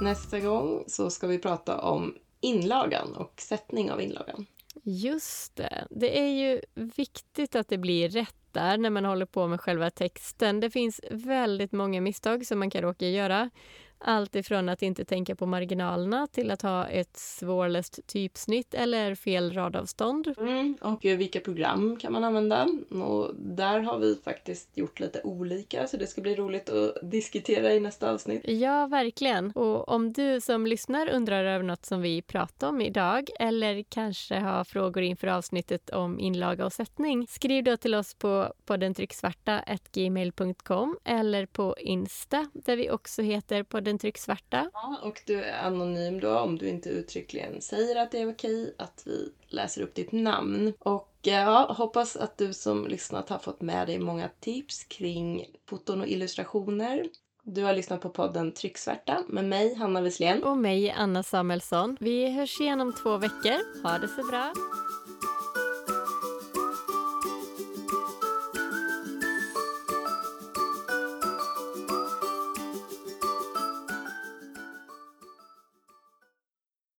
Nästa gång så ska vi prata om inlagan och sättning av inlagan. Just det. Det är ju viktigt att det blir rätt där när man håller på med själva texten. Det finns väldigt många misstag som man kan råka göra. Allt ifrån att inte tänka på marginalerna till att ha ett svårläst typsnitt eller fel radavstånd. Mm, och vilka program kan man använda? Och där har vi faktiskt gjort lite olika så det ska bli roligt att diskutera i nästa avsnitt. Ja, verkligen. Och om du som lyssnar undrar över något som vi pratar om idag eller kanske har frågor inför avsnittet om inlaga och sättning, skriv då till oss på podden trycksvarta.gmail.com eller på Insta där vi också heter podden trycksvarta. Ja, och du är anonym då om du inte uttryckligen säger att det är okej att vi läser upp ditt namn. Och ja, hoppas att du som lyssnat har fått med dig många tips kring foton och illustrationer. Du har lyssnat på podden Trycksvärta med mig, Hanna Wesslén. Och mig, Anna Samuelsson. Vi hörs igen om två veckor. Ha det så bra.